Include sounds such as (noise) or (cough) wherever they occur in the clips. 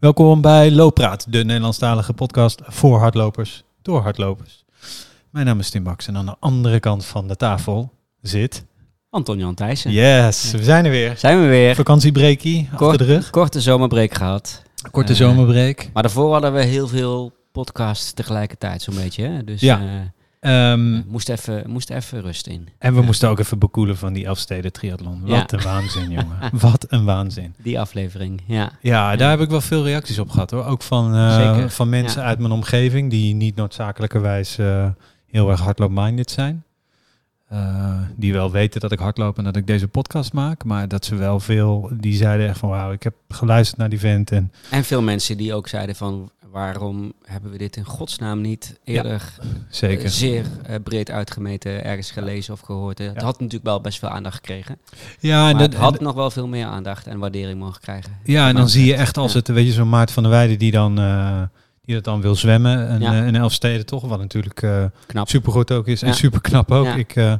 Welkom bij Looppraat, de Nederlandstalige podcast voor hardlopers, door hardlopers. Mijn naam is Tim Baks en aan de andere kant van de tafel zit... Anton Jan Thijssen. Yes, we zijn er weer. Zijn we weer. Vakantiebreekie achter de rug. Korte zomerbreak gehad. Korte Eh, zomerbreak. Maar daarvoor hadden we heel veel podcasts tegelijkertijd, zo'n beetje. Hè? Dus Ja. Eh, Ehm, moest, even, moest even rust in. en we Ja. moesten ook even bekoelen van die Elfsteden triathlon. Wat Ja. een waanzin, jongen. Wat een waanzin. Die aflevering, ja. Ja, daar heb ik wel veel reacties op gehad hoor. Ook van, eh, van mensen uit mijn omgeving die niet noodzakelijkerwijs eh, heel erg hardloop-minded zijn. Eh, die wel weten dat ik hardloop en dat ik deze podcast maak. Maar dat ze wel veel, die zeiden echt van wauw, ik heb geluisterd naar die vent. En En veel mensen die ook zeiden van... waarom hebben we dit in godsnaam niet eerder zeker. eh, zeer eh, breed uitgemeten ergens gelezen of gehoord. Het Ja. had natuurlijk wel best veel aandacht gekregen. ja, en, maar dat, het had en- nog wel veel meer aandacht en waardering mogen krijgen. ja, en dan zie je echt als het, weet je, zo'n Maart van der Weijden die dan, eh, die dat dan wil zwemmen. En, Ja. eh, in Elfsteden toch, wat natuurlijk eh, Knap. supergoed ook is en super knap ook. Ik, eh,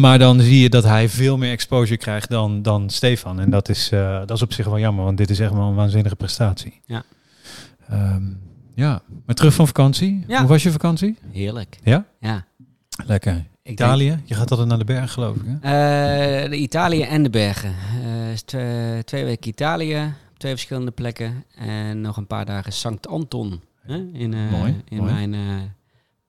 maar dan zie je dat hij veel meer exposure krijgt dan, dan Stefan. En dat is, eh, dat is op zich wel jammer, want dit is echt wel een waanzinnige prestatie. Ja. Ehm, ja, maar terug van vakantie. Ja. Hoe was je vakantie? Heerlijk. Ja? Ja. Lekker. Ik denk- Italië? Je gaat altijd naar de berg, geloof ik. Hè? Eh, de Italië en de bergen. Eh, twee, twee weken Italië, op twee verschillende plekken. En nog een paar dagen Sankt Anton. Hè? In, eh, Mooi, in mooi. mijn eh,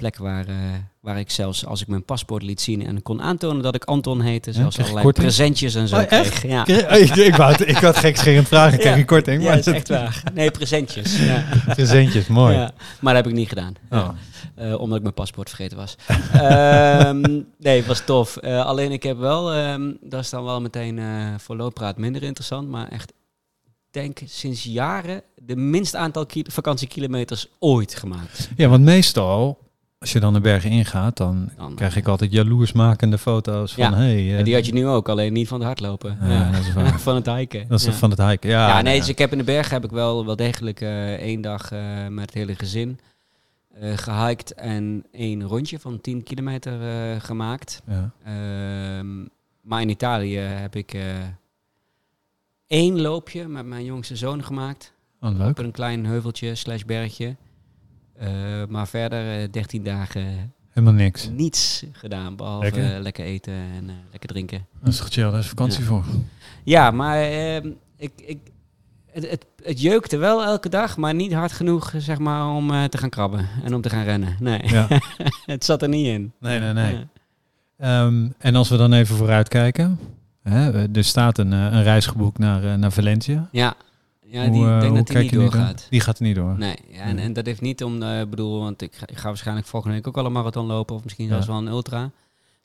plek waar, eh, waar ik zelfs, als ik mijn paspoort liet zien en kon aantonen dat ik Anton heette, zelfs je allerlei korting? presentjes en zo Oh, echt? kreeg. Ja. ik, ik, wou, het- ik had gekscherend vragen, kreeg Ja. je korting. Ja, maar dat is echt waar. Nee, presentjes. Ja. (laughs) Presentjes, mooi. Ja, maar dat heb ik niet gedaan. Oh. Ja. Eh, omdat ik mijn paspoort vergeten was. (laughs) Ehm, nee, het was tof. Eh, alleen ik heb wel, ehm, dat is dan wel meteen voor looppraat minder interessant, maar echt, denk sinds jaren de minst aantal ki- vakantiekilometers ooit gemaakt. Ja, want meestal, als je dan de bergen ingaat, dan Dan, krijg ik altijd jaloersmakende foto's van, Ja. hey, eh, En die had je nu ook, alleen niet van het hardlopen. Ja, Ja. dat is waar. (laughs) van het hiken. Dat is van het hiken. Ja, Ja, nee, dus ik heb in de bergen heb ik wel, wel degelijk eh, één dag eh, met het hele gezin eh gehiked en één rondje van 10 kilometer eh, gemaakt. ja. Ehm, maar in Italië heb ik eh, één loopje met mijn jongste zoon gemaakt. Oh, leuk. Op een klein heuveltje slash bergje. Eh, maar verder eh 13 dagen Helemaal niks. niets gedaan. Behalve Lekker. eten en eh, lekker drinken. Dat is chill, daar is vakantie Ja. voor. Ja, maar ehm, ik, ik, het, het, het jeukte wel elke dag, maar niet hard genoeg zeg maar, om eh, te gaan krabben en om te gaan rennen. Nee, Ja. (laughs) het zat er niet in. Nee, nee, nee. Ja. Ehm, en als we dan even vooruitkijken. Hè, er staat een, eh, een reis geboekt naar, eh, naar Valencia. Ja, ja Hoe, die, eh, ik denk dat die niet doorgaat. Die gaat er niet door. Nee, ja, en, en dat heeft niet om, ik bedoel, want ik ga, ik ga waarschijnlijk volgende week ook wel een marathon lopen, of misschien zelfs wel een ultra.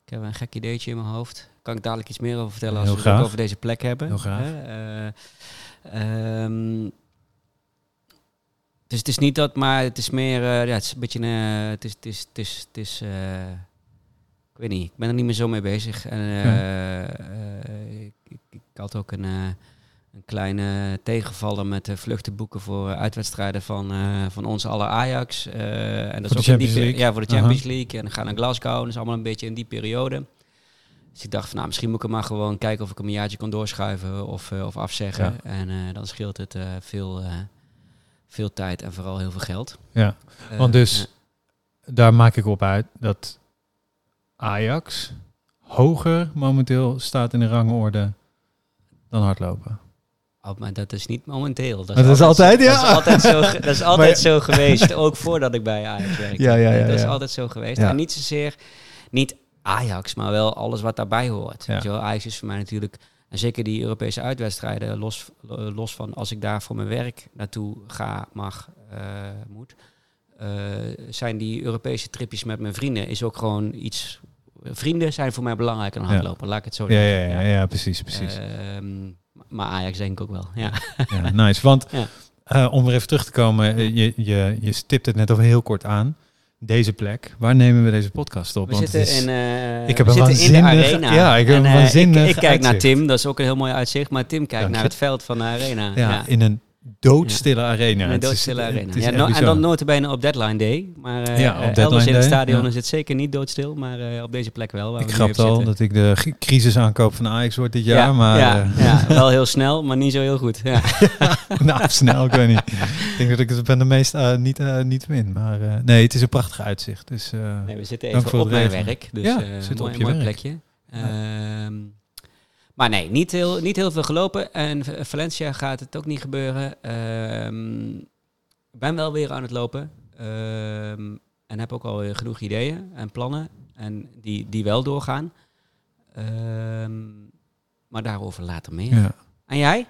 Ik heb een gek ideetje in mijn hoofd. Kan ik dadelijk iets meer over vertellen als Heel we het over deze plek hebben. Heel graag. Hè? Eh, ehm, dus het is niet dat, maar het is meer, ja, het is een beetje, eh, het is, het is, het is, het is ik weet niet, ik ben er niet meer zo mee bezig. En, ik, ik, ik had ook een, een kleine tegenvaller met de vluchten boeken voor eh, uitwedstrijden van, eh, van ons aller Ajax. Eh, en dat de is ook in die? Ja, voor de Champions League. En dan gaan naar Glasgow. En dat is allemaal een beetje in die periode. Dus ik dacht van, nou, misschien moet ik maar gewoon kijken of ik hem een jaartje kan doorschuiven of, of afzeggen. Ja. En dan scheelt het veel, veel tijd en vooral heel veel geld. Ja, want dus daar maak ik op uit dat Ajax hoger momenteel staat in de rangorde dan hardlopen. Oh, maar dat is niet momenteel. Dat is altijd, zo- ja. Dat is altijd zo, dat is (laughs) altijd zo geweest. Ook voordat ik bij Ajax werkte. Ja, ja, ja, dat is altijd zo geweest. En niet zozeer, niet Ajax, maar wel alles wat daarbij hoort. Ja. Weet je wel? Ajax is voor mij natuurlijk, en zeker die Europese uitwedstrijden, los, eh, los van als ik daar voor mijn werk naartoe ga, mag, eh, moet, eh, zijn die Europese tripjes met mijn vrienden is ook gewoon iets. Vrienden zijn voor mij belangrijker dan hardlopen, laat ik het zo Ja, zeggen. ja, ja, ja, precies, precies. Ehm, maar Ajax denk ik ook wel. Ja. Ja, nice. Want Ja. eh, om weer even terug te komen, eh, je, je, je stipt het net al heel kort aan. Deze plek, waar nemen we deze podcast op? We Want zitten, is- in, eh, ik heb we een arena. ja, ik heb En, een waanzinnig Ik, ik kijk naar. Tim, dat is ook een heel mooi uitzicht. Maar Tim kijkt Dank naar je. het veld van de arena. Ja, in een doodstille arena. Een Het is- doodstille het arena. is Ja, echt no- en dan notabene op deadline day. Maar eh, Ja, op eh, deadline elders in het stadion ja. is het zeker niet doodstil. Maar eh, op deze plek wel. Waar Ik we even al zitten. dat ik de g- crisisaankoop van Ajax word dit jaar, maar ja, eh, ja, (laughs) wel heel snel, maar niet zo heel goed. Ja. (laughs) nou, snel, ik weet niet. Ik denk dat ik het ben de meest eh, niet, eh, niet win. Maar eh, nee, het is een prachtig uitzicht. Dus, eh, Nee, we zitten even op mijn werk. Dus Ja, eh, zitten mooi, op je mooi werk. plekje. Maar nee, niet heel, niet heel veel gelopen. En Valencia gaat het ook niet gebeuren. Ehm, Ik ben wel weer aan het lopen. Ehm, en heb ook alweer genoeg ideeën en plannen. En die, die wel doorgaan. Ehm, maar daarover later meer. ja. En jij?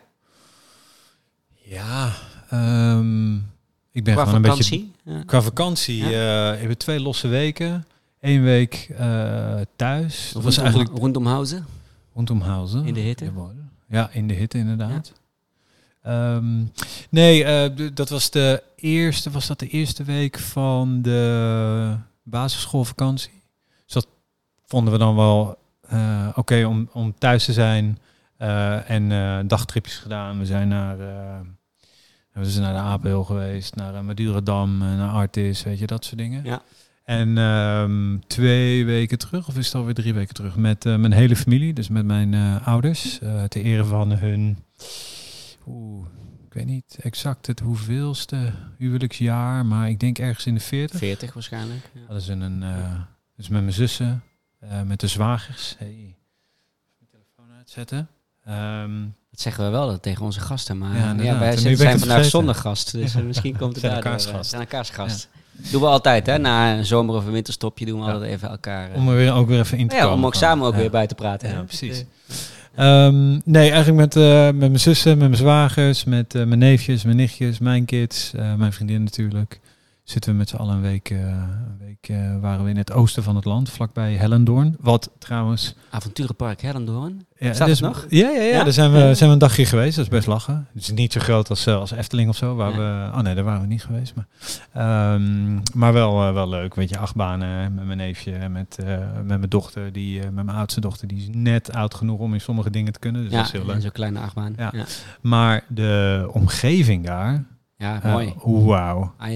Ja, ehm, ik ben Qua gewoon een beetje... vakantie? Ja. Qua vakantie eh hebben we twee losse weken. Eén week eh, thuis. Dat was Rondom- eigenlijk Rondom Hausen? Rondom Huizen. In de hitte? Ja, in de hitte inderdaad. Ehm, nee, eh, dat was de eerste, was dat de eerste week van de basisschoolvakantie. Dus dat vonden we dan wel eh, oké om, om thuis te zijn. eh, en dagtripjes gedaan. We zijn naar, we zijn naar de Apel geweest, naar Madurodam, naar Artis, weet je, dat soort dingen. Ja. En ehm, twee weken terug, of is het alweer drie weken terug, met eh, mijn hele familie, dus met mijn eh, ouders, eh ter ere van hun, oeh, ik weet niet exact het hoeveelste huwelijksjaar, maar ik denk ergens in de 40. 40 waarschijnlijk. Ja. Dat is een, een dus met mijn zussen, met de zwagers. Hey, mijn telefoon uitzetten. Ehm, Dat zeggen we wel dat tegen onze gasten, maar Ja, wij zijn, zijn vandaag zonder gast, dus misschien komt het (laughs) Zijn elkaars eh, gast. Zijn elkaars gast. Doen we altijd, hè? Na een zomer of een winterstopje doen we Ja. altijd even elkaar... eh, om er weer, ook weer even in te ja, komen. om ook samen ook Ja. weer bij te praten. Ja, precies. Eh, Ehm, nee, eigenlijk met, eh, met mijn zussen, met mijn zwagers, met eh, mijn neefjes, mijn nichtjes, mijn kids, mijn vriendin natuurlijk. Zitten we met z'n allen een week, eh, een week eh, waren we in het oosten van het land, vlakbij Hellendoorn. Wat trouwens... Avonturenpark Hellendoorn. Ja, Bestaat dus- nog? Ja, ja, ja, Ja? daar zijn we, zijn we een dagje geweest. Dat is best lachen. Het is niet zo groot als, eh, als Efteling of zo. Waar we, oh nee, daar waren we niet geweest. Maar, Ehm, maar wel, wel leuk. Weet je, achtbanen met mijn neefje en met, met mijn dochter. Die, met mijn oudste dochter. Die is net oud genoeg om in sommige dingen te kunnen. Dus ja, dat is heel leuk. en zo'n kleine achtbaan. Ja. Maar de omgeving daar, eh, mooi. wauw. Ah,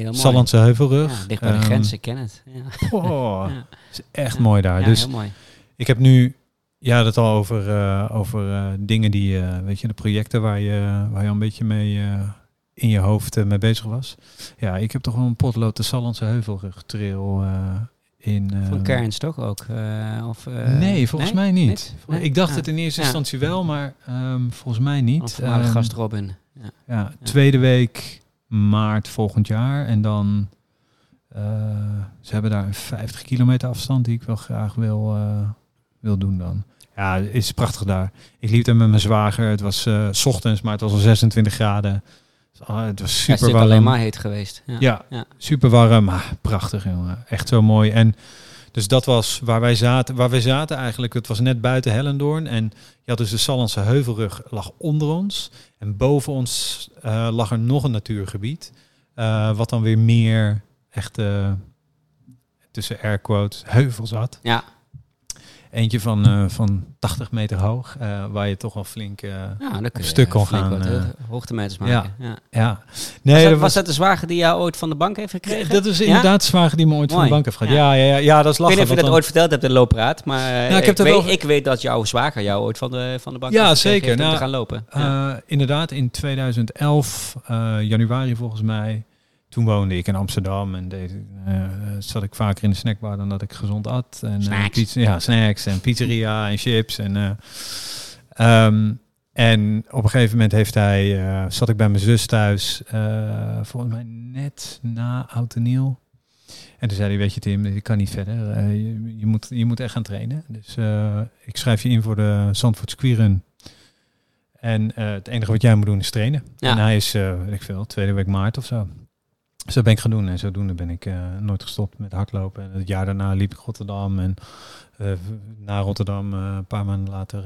Heuvelrug. Ja, dicht bij de Ehm, grens, ik ken het. Ja, (laughs) Ja. is echt Ja. mooi daar. Ja, dus heel mooi. ik heb nu, ja, dat al over, eh, over eh, dingen die, weet je, de projecten waar je, waar je een beetje mee in je hoofd mee bezig was. Ja, ik heb toch wel een potlood de Sallandse Heuvelrug trail in. Van Cairns toch ook? of, nee, volgens mij niet. Nee? Ik dacht Ja. het in eerste Ja. instantie wel, maar volgens mij niet. Of gast Robin. Ja. Ja, tweede week maart volgend jaar. En dan, eh, ze hebben daar een 50 kilometer afstand die ik wel graag wil, eh, wil doen dan. Ja, het is prachtig daar. Ik liep daar met mijn zwager. Het was eh, 's ochtends, maar het was al 26 graden. Ah, het was Ja, het is super natuurlijk warm. alleen maar heet geweest. Ja. Ja, Ja. super warm. Maar prachtig, jongen. Echt zo mooi. En dus dat was waar wij zaten. Waar wij zaten eigenlijk, het was net buiten Hellendoorn. En je had dus de Sallandse Heuvelrug lag onder ons. En boven ons eh, lag er nog een natuurgebied. eh, wat dan weer meer echt eh, tussen air quotes heuvels had. Ja. Eentje van, eh, van 80 meter hoog. eh, waar je toch wel flink... Ja, je stuk kon gaan, wat, hoogtemeters maken. Ja. ja. Was, Nee, dat, dat was dat de zwager die jou ooit van de bank heeft gekregen? Dat is Ja? inderdaad de zwager die me ooit van de bank heeft gehad. Ja. Ja, ja, ja, ja, dat is Ik weet niet of je dat dan- ooit verteld hebt in de loopraad, maar eh, ik heb weet, wel- ik weet dat jouw zwager jou ooit van de, van de bank Ja, heeft gekregen zeker. om Nou, te gaan lopen. Ja. Inderdaad, in 2011, eh, januari volgens mij, toen woonde ik in Amsterdam en deed, eh, zat ik vaker in de snackbar dan dat ik gezond at. En, eh, Snacks. pizza- ja, snacks en pizzeria en chips. En, eh, ehm, en op een gegeven moment heeft hij, zat ik bij mijn zus thuis, volgens mij net na Oud en Nieuw. En toen zei hij, weet je Tim, ik kan niet verder. Je, je, moet, je moet echt gaan trainen. Dus ik schrijf je in voor de Zandvoort Squirrun. En het enige wat jij moet doen is trainen. Ja. En hij is, weet ik veel, tweede week maart of zo. Dat ben ik gaan doen. En zodoende ben ik eh, nooit gestopt met hardlopen. En het jaar daarna liep ik Rotterdam. En eh, na Rotterdam, eh, een paar maanden later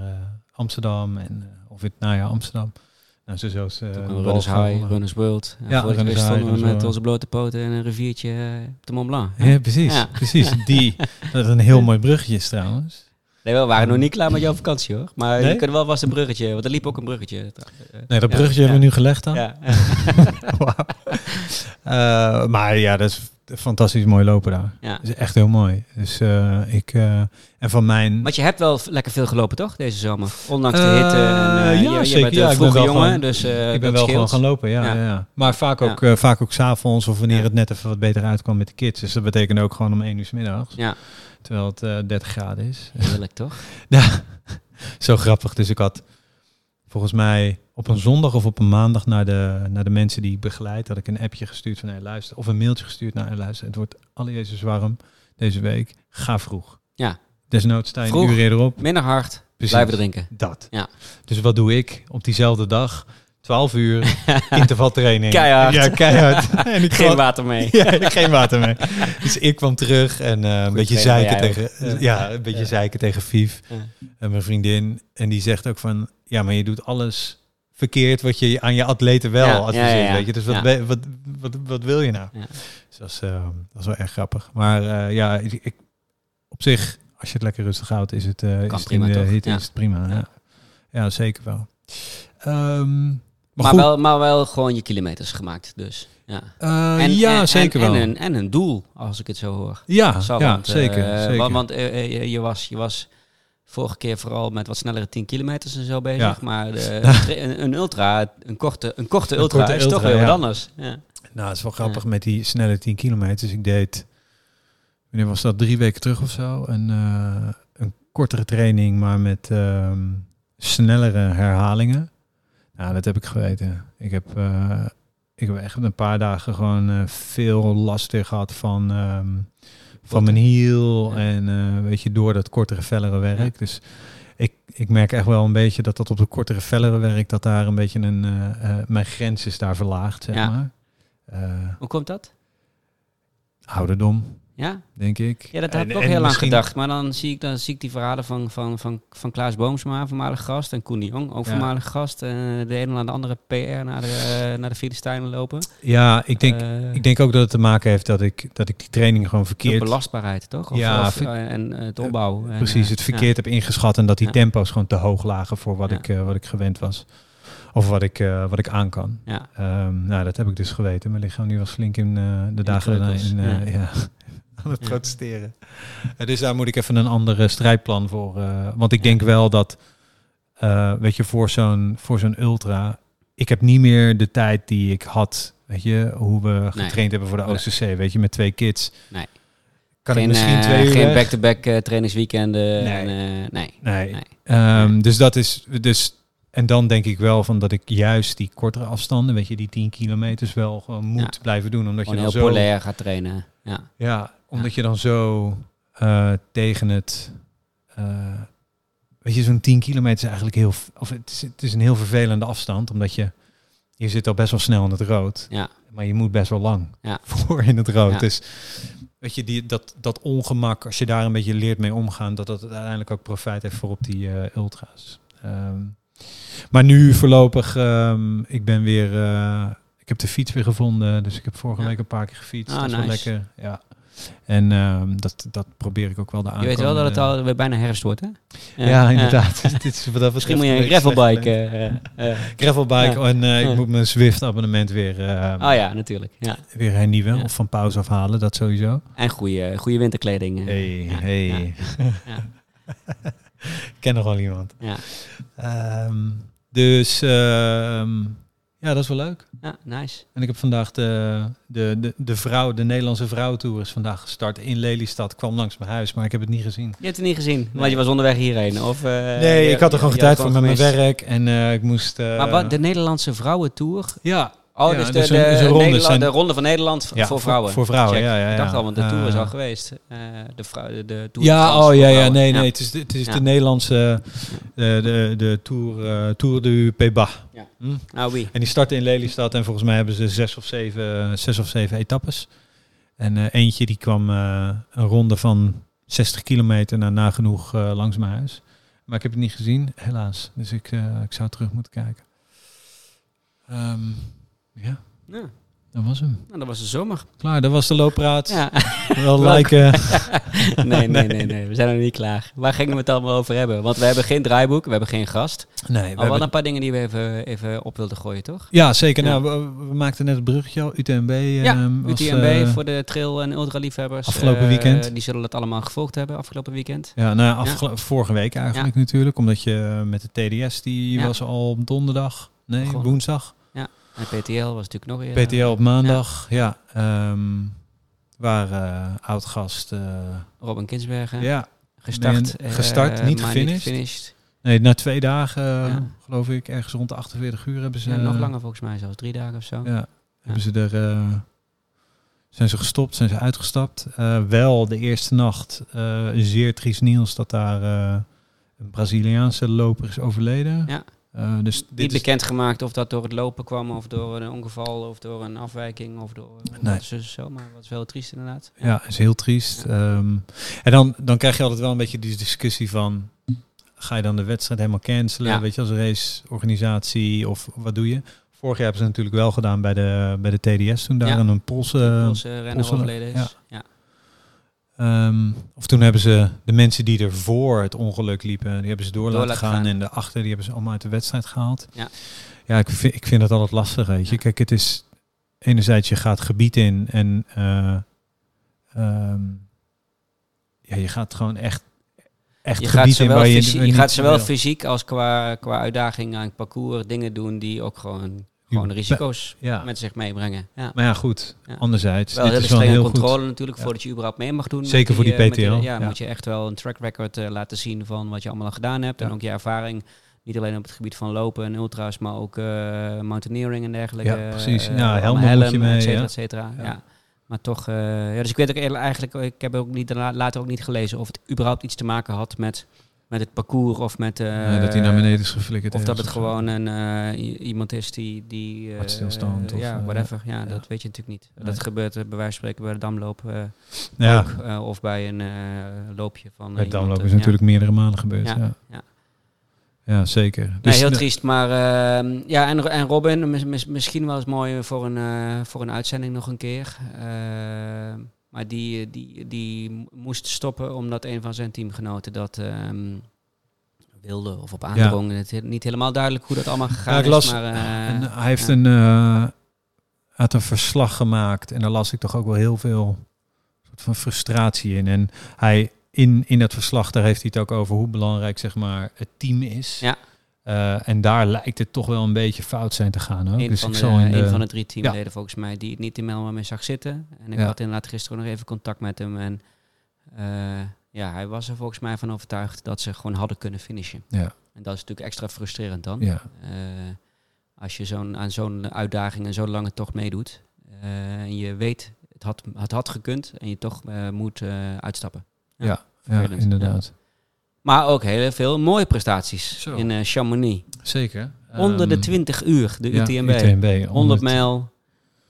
Amsterdam. En, of het najaar Amsterdam. Nou, zo zo bal Runners High. Runners World. En Ja, het Runners stonden High, we Runners met onze blote poten in een riviertje op de Mont Blanc. Ja, precies. Ja. precies. Die, (laughs) dat is een heel mooi bruggetje is trouwens. Nee, we waren nog niet klaar met jouw vakantie hoor. Maar Nee? je kunt wel was een bruggetje, want er liep ook een bruggetje. Eh, Nee, dat ja, bruggetje ja, hebben we nu gelegd dan. Ja. (laughs) Eh, maar ja, dat is fantastisch mooi lopen daar. ja. Dat is echt heel mooi. Dus eh, ik... eh, en van mijn... Want je hebt wel lekker veel gelopen toch, deze zomer? Ondanks de Eh, hitte. En, ja, je, je zeker. bent Ja, een ik ben vroege wel jongen, gewoon- dus ik ben wel gewoon gaan lopen, ja. Ja. ja. Maar vaak ook, vaak ook s'avonds of wanneer het net even wat beter uitkwam met de kids. Dus dat betekent ook gewoon om één uur s middags. Ja, Terwijl het eh 30 graden is. heerlijk toch? (laughs) Ja, zo grappig. Dus ik had volgens mij op een zondag of op een maandag naar de, naar de mensen die ik begeleid, had ik een appje gestuurd van hey, luister. Of een mailtje gestuurd naar hey, luister. Het wordt alle Jezus warm deze week. Ga vroeg. Ja. Desnoods sta je Vroeg. een uur eerder op. Minder hard, Precies. blijven drinken. Dat. Ja. Dus wat doe ik op diezelfde dag? 12 uur (laughs) intervaltraining. Keihard. Ja, keihard. (laughs) en ik Geen kwam- water mee. (laughs) ja, ik geen water mee. Dus ik kwam terug en eh, een beetje zeiken tegen, ja, een beetje Ja. zeiken tegen Vief. En mijn vriendin. En die zegt ook van, ja, maar je doet alles verkeerd wat je aan je atleten wel Ja, adviseert, ja, ja, ja. weet je. Dus wat, wat, wat, wat wil je nou? Ja. Dus dat is, eh, dat is wel erg grappig. Maar eh, ja, ik, ik- op zich, als je het lekker rustig houdt, is het, eh is het prima, de is het prima. Ja, zeker wel. Ehm, maar wel, maar wel gewoon je kilometers gemaakt, dus. Ja, ja, zeker en, wel. En een, en een doel, als ik het zo hoor. ja, Zal, ja want, zeker. zeker. Want, want, je, was, je was vorige keer vooral met wat snellere 10 kilometers en zo bezig. Ja. Maar (laughs) de, een, een ultra, een korte, een korte Een ultra korte is toch weer wat anders. Ja. Nou, het is wel grappig met die snelle 10 kilometers. Ik deed, wanneer was dat, drie weken terug of zo, een, eh, een kortere training, maar met ehm, snellere herhalingen. Nou, dat heb ik geweten. Ik heb, eh, ik heb echt een paar dagen gewoon eh, veel last weer gehad van, ehm, van mijn hiel en eh, weet je, door dat kortere, fellere werk. Dus ik, ik merk echt wel een beetje dat dat op de kortere, fellere werk, dat daar een beetje een, eh, eh, mijn grens is daar verlaagd, zeg maar. Hoe komt dat? ouderdom, Ja, denk ik. ja dat heb En- ik ook heel lang misschien- gedacht. Maar dan zie ik, dan zie ik die verhalen van, van, van, van Klaas Boomsma, voormalig gast. En Koen de Jong, ook Ja. voormalig gast. En de ene na de andere PR naar de, uh, naar de Filistijnen lopen. Ja, ik denk, Eh, ik denk ook dat het te maken heeft dat ik, dat ik die training gewoon de verkeerd... belastbaarheid, toch? Of, Ja, of, ver- eh, en eh, het opbouwen. En, Precies, eh, het verkeerd heb ingeschat en dat die Ja. tempo's gewoon te hoog lagen voor wat, Ja. ik, eh, wat ik gewend was. Of wat ik, eh, wat ik aan kan. Ja, Ehm, nou, dat heb ik dus geweten. Mijn lichaam nu was flink in eh, de dagen daarna in, eh, ja. ja. Aan (laughs) het protesteren. Eh, dus daar moet ik even een andere strijdplan voor. eh, want ik denk wel dat, eh, weet je, voor zo'n, voor zo'n ultra, ik heb niet meer de tijd die ik had, weet je, hoe we Nee. getraind hebben voor de Nee. OCC, weet je, met twee kids. Nee. Kan geen, ik misschien eh, twee uur geen back-to-back eh, trainingsweekenden. Nee. En, eh, nee. Nee. Nee. Ehm, dus dat is, dus, en dan denk ik wel van dat ik juist die kortere afstanden, weet je, die 10 kilometers wel gewoon moet Ja. blijven doen. Omdat Gewoon je heel dan zo, polair gaat trainen. Ja. Ja, omdat je dan zo eh, tegen het. eh, weet je, zo'n 10 kilometer is eigenlijk heel. Of het is, het is een heel vervelende afstand, omdat je. Je zit al best wel snel in het rood. Ja. Maar je moet best wel lang Ja. (laughs) voor in het rood. Ja. Dus weet je, die, dat, dat ongemak, als je daar een beetje leert mee omgaan, dat dat uiteindelijk ook profijt heeft voor op die eh, ultra's. Ehm, maar nu voorlopig, ehm, ik ben weer. Ik heb de fiets weer gevonden, dus ik heb vorige Ja. week een paar keer gefietst. Ah, dat is wel lekker. Ja. En ehm, dat, dat probeer ik ook wel de Je weet wel dat het aankomende- alweer bijna herfst wordt, hè? Ja, inderdaad. (laughs) (laughs) Dit is wat dat Misschien moet je een gravelbike... eh, (laughs) Gravelbike Ja. en ik moet mijn Zwift abonnement weer, oh ja, natuurlijk. Ja. weer hernieuwen of van pauze afhalen, dat sowieso. En goede, goede winterkleding. Hey, hey. ik ken nog wel iemand. Ja. Ehm, dus ehm, ja, dat is wel leuk. Ja, nice. En ik heb vandaag de, de, de, de vrouw, de Nederlandse vrouwentour is vandaag gestart in Lelystad. Kwam langs mijn huis, maar ik heb het niet gezien. Je hebt het niet gezien, want je was onderweg hierheen. Of, eh, nee, je- ik had er gewoon tijd voor met mijn werk en eh, ik moest. eh, Maar wat, de Nederlandse vrouwentour? Ja, Oh, Ja, dus de, dus de, een ronde zijn- de ronde van Nederland voor vrouwen. Voor, vrouwen, Check. ja, ja. Ik dacht al, want de tour is Eh, al geweest. Eh, de, vrou- de, de Tour de Ja, oh voor ja, ja, nee, nee. Het is de, het is de Nederlandse de, de, de Tour, eh, Tour du Pays-Bas. Ja. Hm? Ah, oui. En die starten in Lelystad en volgens mij hebben ze zes of zeven, zes of zeven etappes. En eh, eentje die kwam eh, een ronde van 60 kilometer naar nagenoeg eh, langs mijn huis. Maar ik heb het niet gezien, helaas. Dus ik, eh, ik zou terug moeten kijken. Ehm, ja. Ja. Dat was hem. Nou, dat was de zomer. Klaar, dat was de looppraat. Ja. (laughs) Wel liken. (laughs) nee, nee, nee, nee. We zijn nog niet klaar. Waar gingen we het allemaal over hebben? Want we hebben geen draaiboek, we hebben geen gast. Nee, we Maar wel hebben- een paar dingen die we even, even op wilden gooien, toch? Ja, zeker. Ja. Nou, we, we maakten net het bruggetje al. UTMB. Ja, ehm, was, UTMB eh, voor de trail- en ultraliefhebbers. afgelopen eh, weekend. Die zullen het allemaal gevolgd hebben afgelopen weekend. Ja, nou, ja, vorige week eigenlijk natuurlijk. Omdat je eh, met de TDS, die was al op donderdag. Nee, woensdag. En PTL was natuurlijk nog eerder. PTL op maandag. Ja, ehm, waar eh oud-gast... eh, Robin Kinsbergen. ja, Gestart. Nee, gestart, eh, niet gefinished. gefinished. nee, na twee dagen, eh, Ja. geloof ik, ergens rond de 48 uur hebben ze... Ja, nog eh, langer volgens mij, zelfs drie dagen of zo. Ja, hebben ze er... eh, zijn ze gestopt, zijn ze uitgestapt. Eh, wel de eerste nacht, eh, zeer triest nieuws dat daar eh, een Braziliaanse loper is overleden. Ja. Eh, dus Niet bekendgemaakt of dat door het lopen kwam, of door een ongeval, of door een afwijking, of door Nee. zo. Maar wat is wel triest inderdaad. ja, is heel triest. Ehm, en dan, dan krijg je altijd wel een beetje die discussie van... Ga je dan de wedstrijd helemaal cancelen? Ja. Weet je, als raceorganisatie of wat doe je? Vorig jaar hebben ze natuurlijk wel gedaan bij de, bij de TDS toen daar een Poolse... Onze renner Poolse- overleden is. ja. Ehm, of toen hebben ze de mensen die er voor het ongeluk liepen, die hebben ze door, Door laten laten gaan. gaan. En de achter, die hebben ze allemaal uit de wedstrijd gehaald. Ja. Ja, ik vind, ik vind dat altijd lastig, weet je. Ja. Kijk, het is enerzijds je gaat gebied in en eh, ehm, ja, je gaat gewoon echt, echt Je gaat, gebied in zowel je, fysie- waar je gaat zowel fysiek als qua, qua uitdaging aan het parcours dingen doen die ook gewoon, gewoon risico's Ja, met zich meebrengen. Ja. maar ja, goed. Ja. Anderzijds, Wel dit hele is wel strenge heel controle goed. natuurlijk Ja. voordat je überhaupt mee mag doen. Zeker voor die eh, PTL, ja, ja. moet je echt wel een track record eh, laten zien van wat je allemaal al gedaan hebt. En ook je ervaring. Niet alleen op het gebied van lopen en ultra's, maar ook eh, mountaineering en dergelijke. Ja, precies. Eh, Ja, allemaal helmen moet je mee, et cetera, ja. et cetera. Ja. Ja. Maar toch, eh, ja, dus ik weet ook eerlijk- eigenlijk, ik heb ook niet, later ook niet gelezen of het überhaupt iets te maken had met, met het parcours of met... eh, Ja, dat hij naar beneden is geflikkerd. Of dat het gewoon een, eh, iemand is die... die eh, Hartstilstand of, ja, eh, whatever. Ja, dat weet je natuurlijk niet. Nee. Dat gebeurt eh, bij wijze van spreken bij de damloop eh, Ja, ook. eh, of bij een eh, loopje van... bij eh, downlopen eh, is natuurlijk meerdere malen gebeurd. Ja, Ja, zeker. Nee, Dus heel de- triest. Maar ehm, ja, en, en Robin, mis- mis- misschien wel eens mooi voor een, eh, voor een uitzending nog een keer. Ehm, maar die, die, die moest stoppen omdat een van zijn teamgenoten dat ehm, wilde of op aandrong. Het is niet helemaal duidelijk hoe dat allemaal gegaan Ja, ik las- is. Maar, eh, En hij heeft ja. een, eh, had een verslag gemaakt en daar las ik toch ook wel heel veel soort van frustratie in. En hij in, in dat verslag, daar heeft hij het ook over hoe belangrijk zeg maar, het team is. Ja. Eh, en daar lijkt het toch wel een beetje fout zijn te gaan. Ook. Een, dus van ik de, in een van de drie teamleden volgens mij die het niet helemaal mee zag zitten. En ik Ja. had inderdaad gisteren nog even contact met hem. En eh, ja, hij was er volgens mij van overtuigd dat ze gewoon hadden kunnen finishen. Ja. En dat is natuurlijk extra frustrerend dan. ja. Eh, als je zo'n, aan zo'n uitdaging en zo'n lange tocht meedoet. en je weet, het had, het had gekund en je toch moet uitstappen. Ja, ja, inderdaad. Maar ook heel veel mooie prestaties Zo. in eh, Chamonix. Zeker. Onder de Ehm, 20 uur, de ja, UTMB. UTMB. 100 mijl,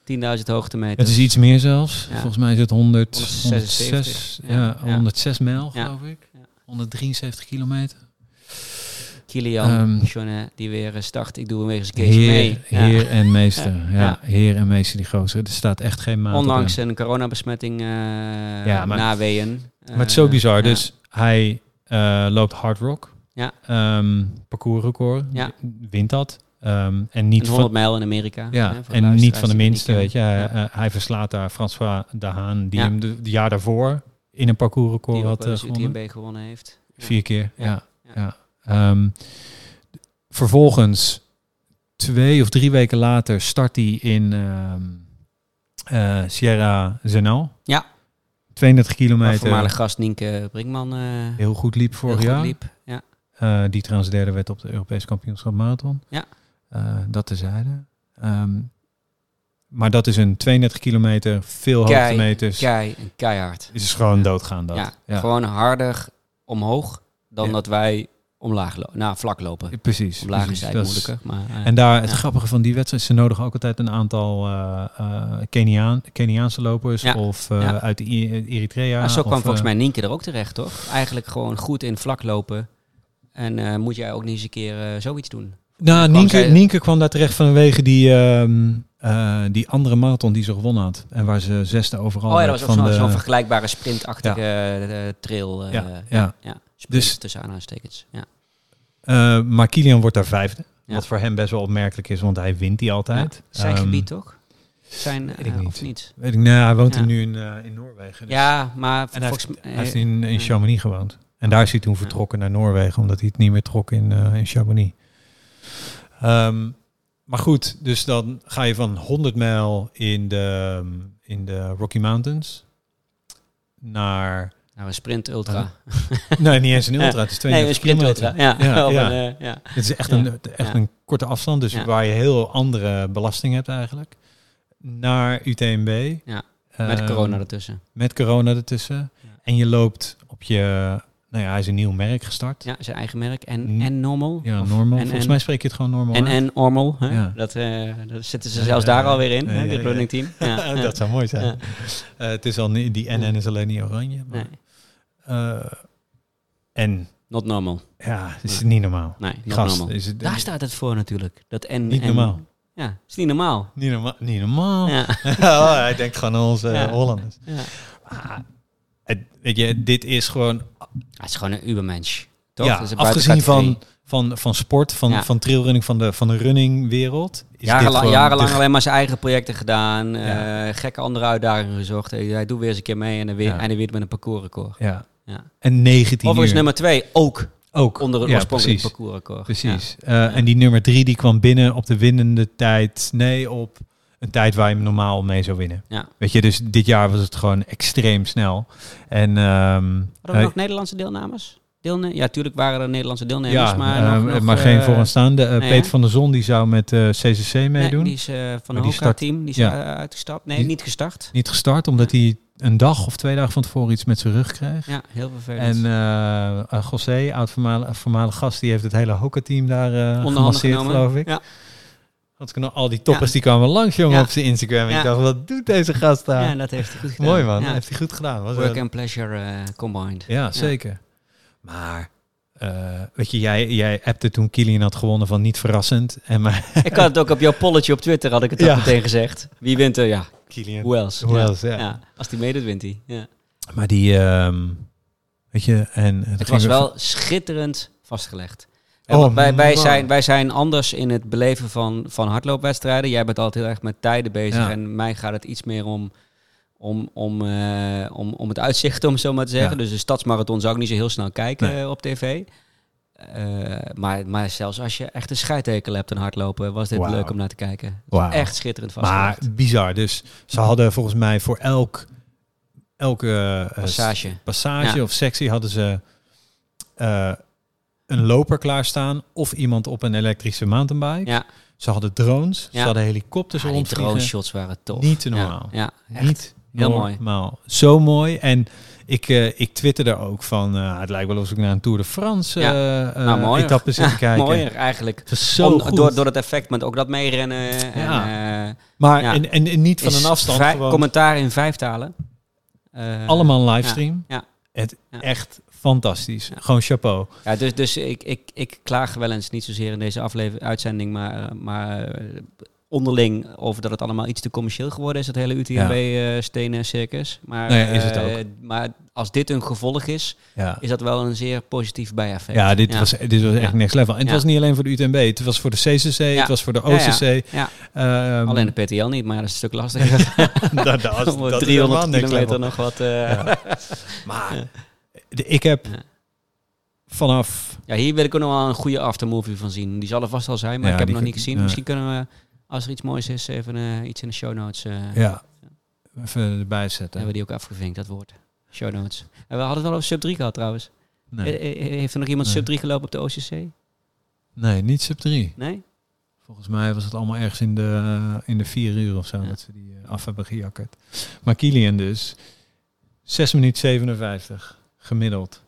10.000 hoogtemeters. Het is iets meer zelfs. Ja. Volgens mij is het 100, 176, 106, ja, ja. 106 mijl, geloof ik. Ja. 173 kilometer. Kilian Ehm, Jornet, die weer eh, start. Ik doe hem weer eens een Heer, mee. Ja. heer en meester. Ja. Heer en meester die gozer. Er staat echt geen maat hem. een coronabesmetting eh Ja, maar- na weeën. Maar het is zo bizar. Dus hij eh, loopt hard rock. Ja. Ehm, parcoursrecord. Ja. Wint dat. Ehm, en niet van, 100 mijl in Amerika. ja, hè, en niet van de minste, weet je. Hij, Ja. eh, hij verslaat daar François de Haan, die Ja. hem de, jaar daarvoor in een parcoursrecord had eens gewonnen. UTMB gewonnen heeft. Vier keer, ja. Ja. Ehm, vervolgens, twee of drie weken later, start hij in Sierra Zenal. Ja. 32 Waar kilometer. voormalig gast Nienke Brinkman eh Heel goed liep vorig jaar. liep. Ja. Eh, die trouwens derde werd op de Europese kampioenschap marathon. Ja. Eh, dat tezijde. Ehm maar dat is een 32 kilometer, veel Kei, hoogtemeters. Kei keihard. is gewoon doodgaan dat. Ja, ja. Gewoon harder omhoog dan Ja. dat wij omlaag lopen. Nou, vlak lopen. Precies. Omlaag precies. is eigenlijk moeilijker. Maar, eh, En daar, het Ja. grappige van die wedstrijd, ze nodigen ook altijd een aantal eh eh, Keniaan, Keniaanse lopers Ja. of Ja. uit Eritrea. maar zo kwam of, volgens mij Nienke er ook terecht, toch? Eigenlijk gewoon goed in vlak lopen. En moet jij ook niet eens een keer zoiets doen? Nou, Nienke, zij- Nienke kwam daar terecht vanwege die, ehm, eh, die andere marathon die ze gewonnen had. En waar ze zesde overal Oh ja, dat was ook zo'n de... zo'n vergelijkbare sprintachtige trail. Ja, ja, Dus- tussen aanhalingstekens. Ja. Eh, maar Kilian wordt daar vijfde. Ja. Wat voor hem best wel opmerkelijk is, want hij wint die altijd. Ja, Zijn Ehm, gebied toch? Zijn, weet ik eh, niet. Of niet? Weet ik, nee, hij woont Ja. er nu in, eh, in Noorwegen. dus- Ja, maar En hij heeft, heeft in, in. Chamonix gewoond. En daar is hij toen vertrokken naar Noorwegen, omdat hij het niet meer trok in, in Chamonix. Ehm, maar goed, dus dan ga je van 100 mijl in de, in de Rocky Mountains naar... Nou, een sprint ultra. Nee, niet eens een ultra, het is 32 (laughs) nee, een sprint ultra. Ja, Ja, (laughs) ja. een, eh, ja. Het is echt, een, echt een korte afstand, dus waar je heel andere belasting hebt eigenlijk. Naar UTMB. Ja, Met Ehm, corona ertussen. Met corona ertussen. En je loopt op je... Nou ja, hij is een nieuw merk gestart. Ja, zijn eigen merk. En, en normal. Ja, normal. En, Volgens en, mij spreek je het gewoon normal En, uit. en normal. Hè? Dat, eh, dat zitten ze zelfs daar alweer in, hè, dit running team. (laughs) Dat zou mooi zijn. Eh, het is al die NN is alleen niet oranje. Maar, Nee, en not normal. ja, het is niet normaal. Nee, not Gast, normal. is het, Daar staat het voor natuurlijk. Dat en, Niet en- normaal. Ja, het is niet normaal. Niet normaal. Niet normaal. Ja. (laughs) Oh, hij denkt gewoon aan onze Ja. Hollanders. Ja. Maar, het, weet je, dit is gewoon Het is gewoon een ubermensch. Toch? Ja, Dat is een afgezien van, van, van sport, van, Ja. van trailrunning, van de, van de runningwereld. Is dit Jarenlang, de- alleen maar zijn eigen projecten gedaan. Ja. eh, gekke andere uitdagingen gezocht. Hij, hij doet weer eens een keer mee en dan weer, Ja. en dan weer met een parcoursrecord. Ja. Ja. En 19 Overigens uur. nummer twee ook ook. onder het ja, oorspronkelijke precies. parcoursrecord. Precies. Eh, En die nummer drie die kwam binnen op de winnende tijd. Nee, op een tijd waar je hem normaal mee zou winnen. Ja. Weet je, dus dit jaar was het gewoon extreem snel. En ehm, Hadden we eh, nog Nederlandse deelnemers? Deelne ja, tuurlijk waren er Nederlandse deelnemers, ja, maar, nog, nog, maar geen eh, vooraanstaande. Uh, nee, Peter van der Zon die zou met eh, CCC nee, meedoen. die is van een die Hoka start- team, die is ja. uitgestapt. Nee, Die- niet gestart. Niet gestart, omdat hij een dag of twee dagen van tevoren iets met zijn rug kreeg. Ja, heel vervelend. En eh uh, José, oud voormalig, voormalig gast, die heeft het hele Hoka-team daar eh Onderhanden gemasseerd, geloof ik. Ja. Want al die toppers Ja. die kwamen langs, jongen, Ja. op zijn Instagram. En Ja. ik dacht, wat doet deze gast daar? ja, dat heeft hij goed gedaan. Mooi man, heeft hij goed gedaan. Was Work and pleasure eh, combined. ja, zeker. Maar, eh, weet je, jij, jij appte toen Kilian had gewonnen van niet verrassend. En maar ik had het ook op jouw polletje op Twitter, had ik het ook meteen gezegd. Wie wint er? Ja, Kilian. ja. ja. Als die meedoet, wint hij. Ja. Maar die, ehm, weet je, en Het was wel schitterend vastgelegd. Oh, wij, zijn, wij zijn anders in het beleven van, van hardloopwedstrijden. Jij bent altijd heel erg met tijden bezig. Ja. En mij gaat het iets meer om, om, om, eh, om, om het uitzicht, om het zo maar te zeggen. Ja. Dus de stadsmarathon zou ik niet zo heel snel kijken Nee. eh, op tv. Eh, maar, maar zelfs als je echt een scheidtekel hebt aan hardlopen, was dit leuk om naar te kijken. Echt schitterend Maar vastgelegd. bizar. Dus ze hadden volgens mij voor elk, elke eh, Passage. passage Ja. of sectie hadden ze eh, een loper klaarstaan of iemand op een elektrische mountainbike. Ja, Ze hadden drones, Ja. ze hadden helikopters die rondvliegen. drone shots waren tof. Niet te normaal. Ja. Niet Heel mooi. normaal. Zo mooi. En ik, eh ik twitterde ook van, eh, het lijkt wel alsof ik naar een Tour de France Ja. eh eh, Nou, mooier. etappe zit (laughs) te kijken. mooier eigenlijk. Het is zo Om- goed. door, door het effect met ook dat meerennen. En, Ja. maar ja. en, en, en niet van is een afstand. gewoon Commentaar in vijf talen. Allemaal livestream. ja. Het echt fantastisch. Gewoon chapeau. Ja, dus dus ik, ik, ik klaag wel eens niet zozeer in deze aflevering, uitzending, maar, maar onderling over dat het allemaal iets te commercieel geworden is, dat hele UTMB-stenen circus. Maar, Nee, is het eh, maar als dit een gevolg is, Ja. is dat wel een zeer positief bijeffect. Ja, dit, Was, dit was echt next level. En het was niet alleen voor de UTMB. Het was voor de CCC, het was voor de. OCC. Ja. Ehm, Alleen de PTL niet, maar dat is een stuk lastiger. (laughs) dat, dat, was- (laughs) dat is 300 helemaal next kilometer level. nog wat... eh. Maar de- ik heb vanaf... Ja, hier wil ik ook nog wel een goede aftermovie van zien. Die zal er vast al zijn, maar ik heb die hem nog niet gezien. Misschien kunnen we, als er iets moois is, even eh, iets in de show notes. eh, Ja, even erbij zetten. Hebben we die ook afgevinkt, dat woord. Show notes. En we hadden het wel over sub 3 gehad trouwens. Nee, Eh, eh, Heeft er nog iemand Nee. sub 3 gelopen op de OCC? nee niet sub 3. Nee? Volgens mij was het allemaal ergens in de, in de vier uur of zo Ja. dat ze die eh, af hebben gejakkerd. Maar Kilian dus, 6 minuten 57 gemiddeld.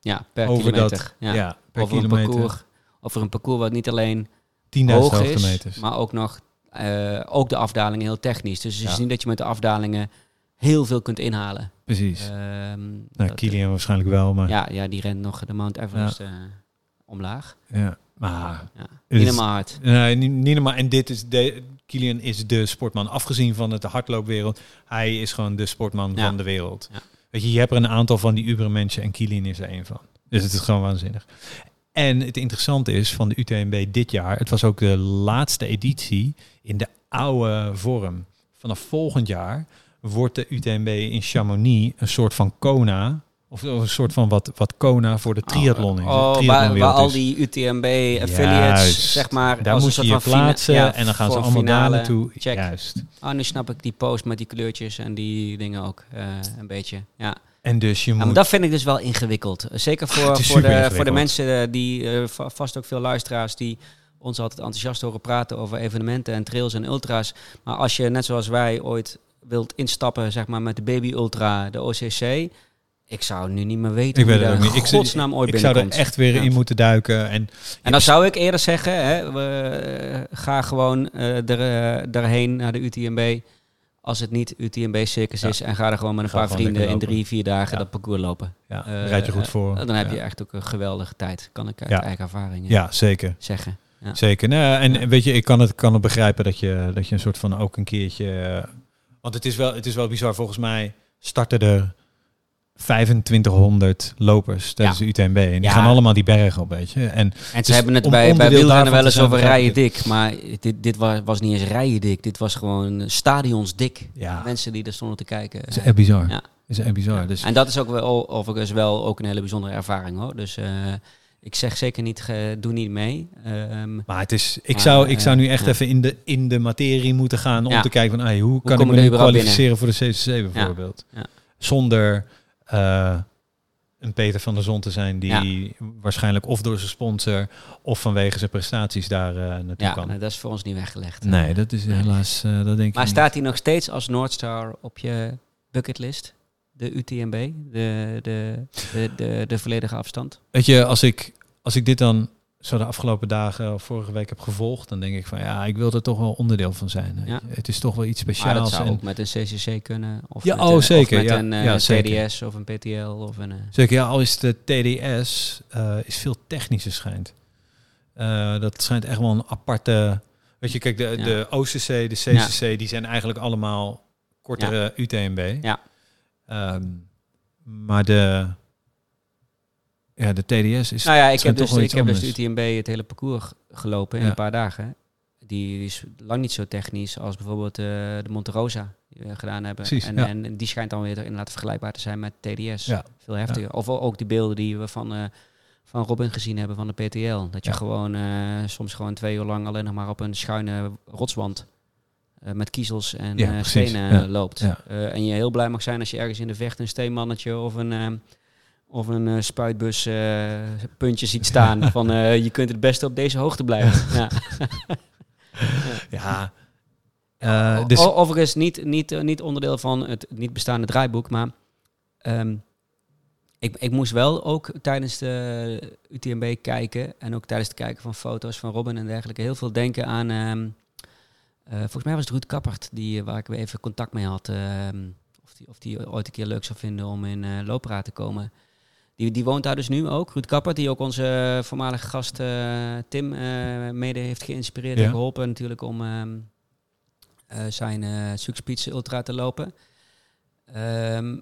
Ja, per Over kilometer. dat, ja. ja, per over, een parcours, over een parcours wat niet alleen 10.000 hoog is, maar ook nog eh, ook de afdalingen heel technisch. Dus het is Ja. niet dat je met de afdalingen heel veel kunt inhalen. Precies. Ehm, nou, Kilian waarschijnlijk wel, maar... ja, ja, die rent nog de Mount Everest eh, omlaag. ja. Maar Ja. Niet helemaal hard. Nee, niet, niet normaal. En dit is de, Kilian is de sportman. Afgezien van het hardloopwereld, hij is gewoon de sportman Ja. van de wereld. Ja. Weet je, je hebt er een aantal van die ubermensen en Kilian is er een van. Dus het is gewoon waanzinnig. En het interessante is van de UTMB dit jaar, het was ook de laatste editie in de oude vorm. Vanaf volgend jaar wordt de UTMB in Chamonix een soort van Kona, of een soort van wat, wat Kona voor de triathlon is. Oh, waar, waar al die UTMB-affiliates, Juist. zeg maar, Daar moet je je plaatsen ja, en dan gaan ze allemaal daar naartoe. Check. Juist. Ah, nu snap ik die post met die kleurtjes en die dingen ook eh, een beetje. Ja. En dus je Ja, maar moet... dat vind ik dus wel ingewikkeld. Zeker (laughs) voor, voor, de, voor de mensen eh, die, eh, va- vast ook veel luisteraars, die ons altijd enthousiast horen praten over evenementen en trails en ultra's. Maar als je, net zoals wij, ooit wilt instappen, zeg maar, met de Baby Ultra, de OCC, ik zou nu niet meer weten ik hoe weet niet. Ik, godsnaam ooit ik zou er echt weer Ja. in moeten duiken. En En dan zou ik eerder zeggen, hè, we, eh, ga gewoon eh er, eh, daarheen naar de UTMB. Als het niet UTMB-circus Ja. is. En ga er gewoon met een Ga paar vrienden in drie, vier dagen Ja. dat parcours lopen. ja, Eh, rijd je goed eh, voor. Dan heb je echt ook een geweldige tijd. Kan ik uit eigen ervaring eh, Ja, zeker. zeggen. Ja. Zeker. Nou, en weet je, ik kan het, kan het begrijpen dat je, dat je een soort van ook een keertje... want het is, wel, het is wel bizar. Volgens mij starten er 2500 lopers tijdens de UTMB. En die Ja. gaan allemaal die bergen op, weet je. En En ze Dus hebben het bij, bij wielrennen wel eens over rijen ik dik. Maar dit, dit was, was niet eens rijen dik. Dit was gewoon stadions dik. ja, Mensen die er stonden te kijken. het is echt bizar. Ja. Is echt bizar. Dus En dat is ook wel overigens wel ook een hele bijzondere ervaring hoor. Dus eh, ik zeg zeker niet, ge- doe niet mee. Ehm, Maar het is, ik, Maar, zou, ik zou nu eh, echt ja. even in de, in de materie moeten gaan om Ja. te kijken van hey, hoe, kan ik me nu kwalificeren voor de CCC bijvoorbeeld. Ja. Zonder eh, een Peter van der Zon te zijn die waarschijnlijk of door zijn sponsor of vanwege zijn prestaties daar eh, naartoe ja, kan. nou, dat is voor ons niet weggelegd. Nee, dat is Nee. helaas, eh, dat denk ik Maar niet. staat hij nog steeds als Noordstar op je bucketlist? De UTMB, de, de, de, de, de volledige afstand? Weet je, als ik, als ik dit dan zo de afgelopen dagen of vorige week heb gevolgd, dan denk ik van ja, ik wil er toch wel onderdeel van zijn. Ja. Het is toch wel iets Maar speciaals. dat zou en- ook met een CCC kunnen. Of Ja, met oh, een, zeker, Of met ja. een eh, Ja, zeker. TDS of een PTL of een... eh, Zeker, ja, al is de TDS eh, is veel technischer schijnt. Dat schijnt echt wel een aparte... Weet je, kijk, de, de OCC, de CCC, die zijn eigenlijk allemaal kortere UTMB. Ja. Ehm, maar de, ja, de TDS is... Nou ja, ik schijnt heb dus, ik heb dus de UTMB het hele parcours gelopen in Ja. een paar dagen. Die, die is lang niet zo technisch als bijvoorbeeld eh, de Monte Rosa die we gedaan hebben. Precies, en, ja. en die schijnt dan weer inderdaad vergelijkbaar te zijn met TDS. Ja. Veel heftiger. Of ook die beelden die we van, eh, van Robin gezien hebben van de PTL. Dat je gewoon eh, soms gewoon twee uur lang alleen nog maar op een schuine rotswand met kiezels en stenen loopt. en je heel blij mag zijn als je ergens in de vecht een steenmannetje of een, of een eh, spuitbus eh, puntje ziet staan. (laughs) van eh, je kunt het beste op deze hoogte blijven. ja. Ja, (laughs) eh, dus, O- Overigens niet, niet, niet onderdeel van het niet bestaande draaiboek, maar ehm, ik, ik moest wel ook tijdens de UTMB kijken en ook tijdens het kijken van foto's van Robin en dergelijke heel veel denken aan, ehm, eh, volgens mij was het Ruud Kappert, die, waar ik weer even contact mee had, ehm, of die, of die ooit een keer leuk zou vinden om in uh, Lopera te komen. Die, die woont daar dus nu ook, Ruud Kappert, die ook onze voormalige gast eh, Tim eh, mede heeft geïnspireerd Ja. en geholpen natuurlijk om ehm, eh, zijn uh, Ultra te lopen. Ehm,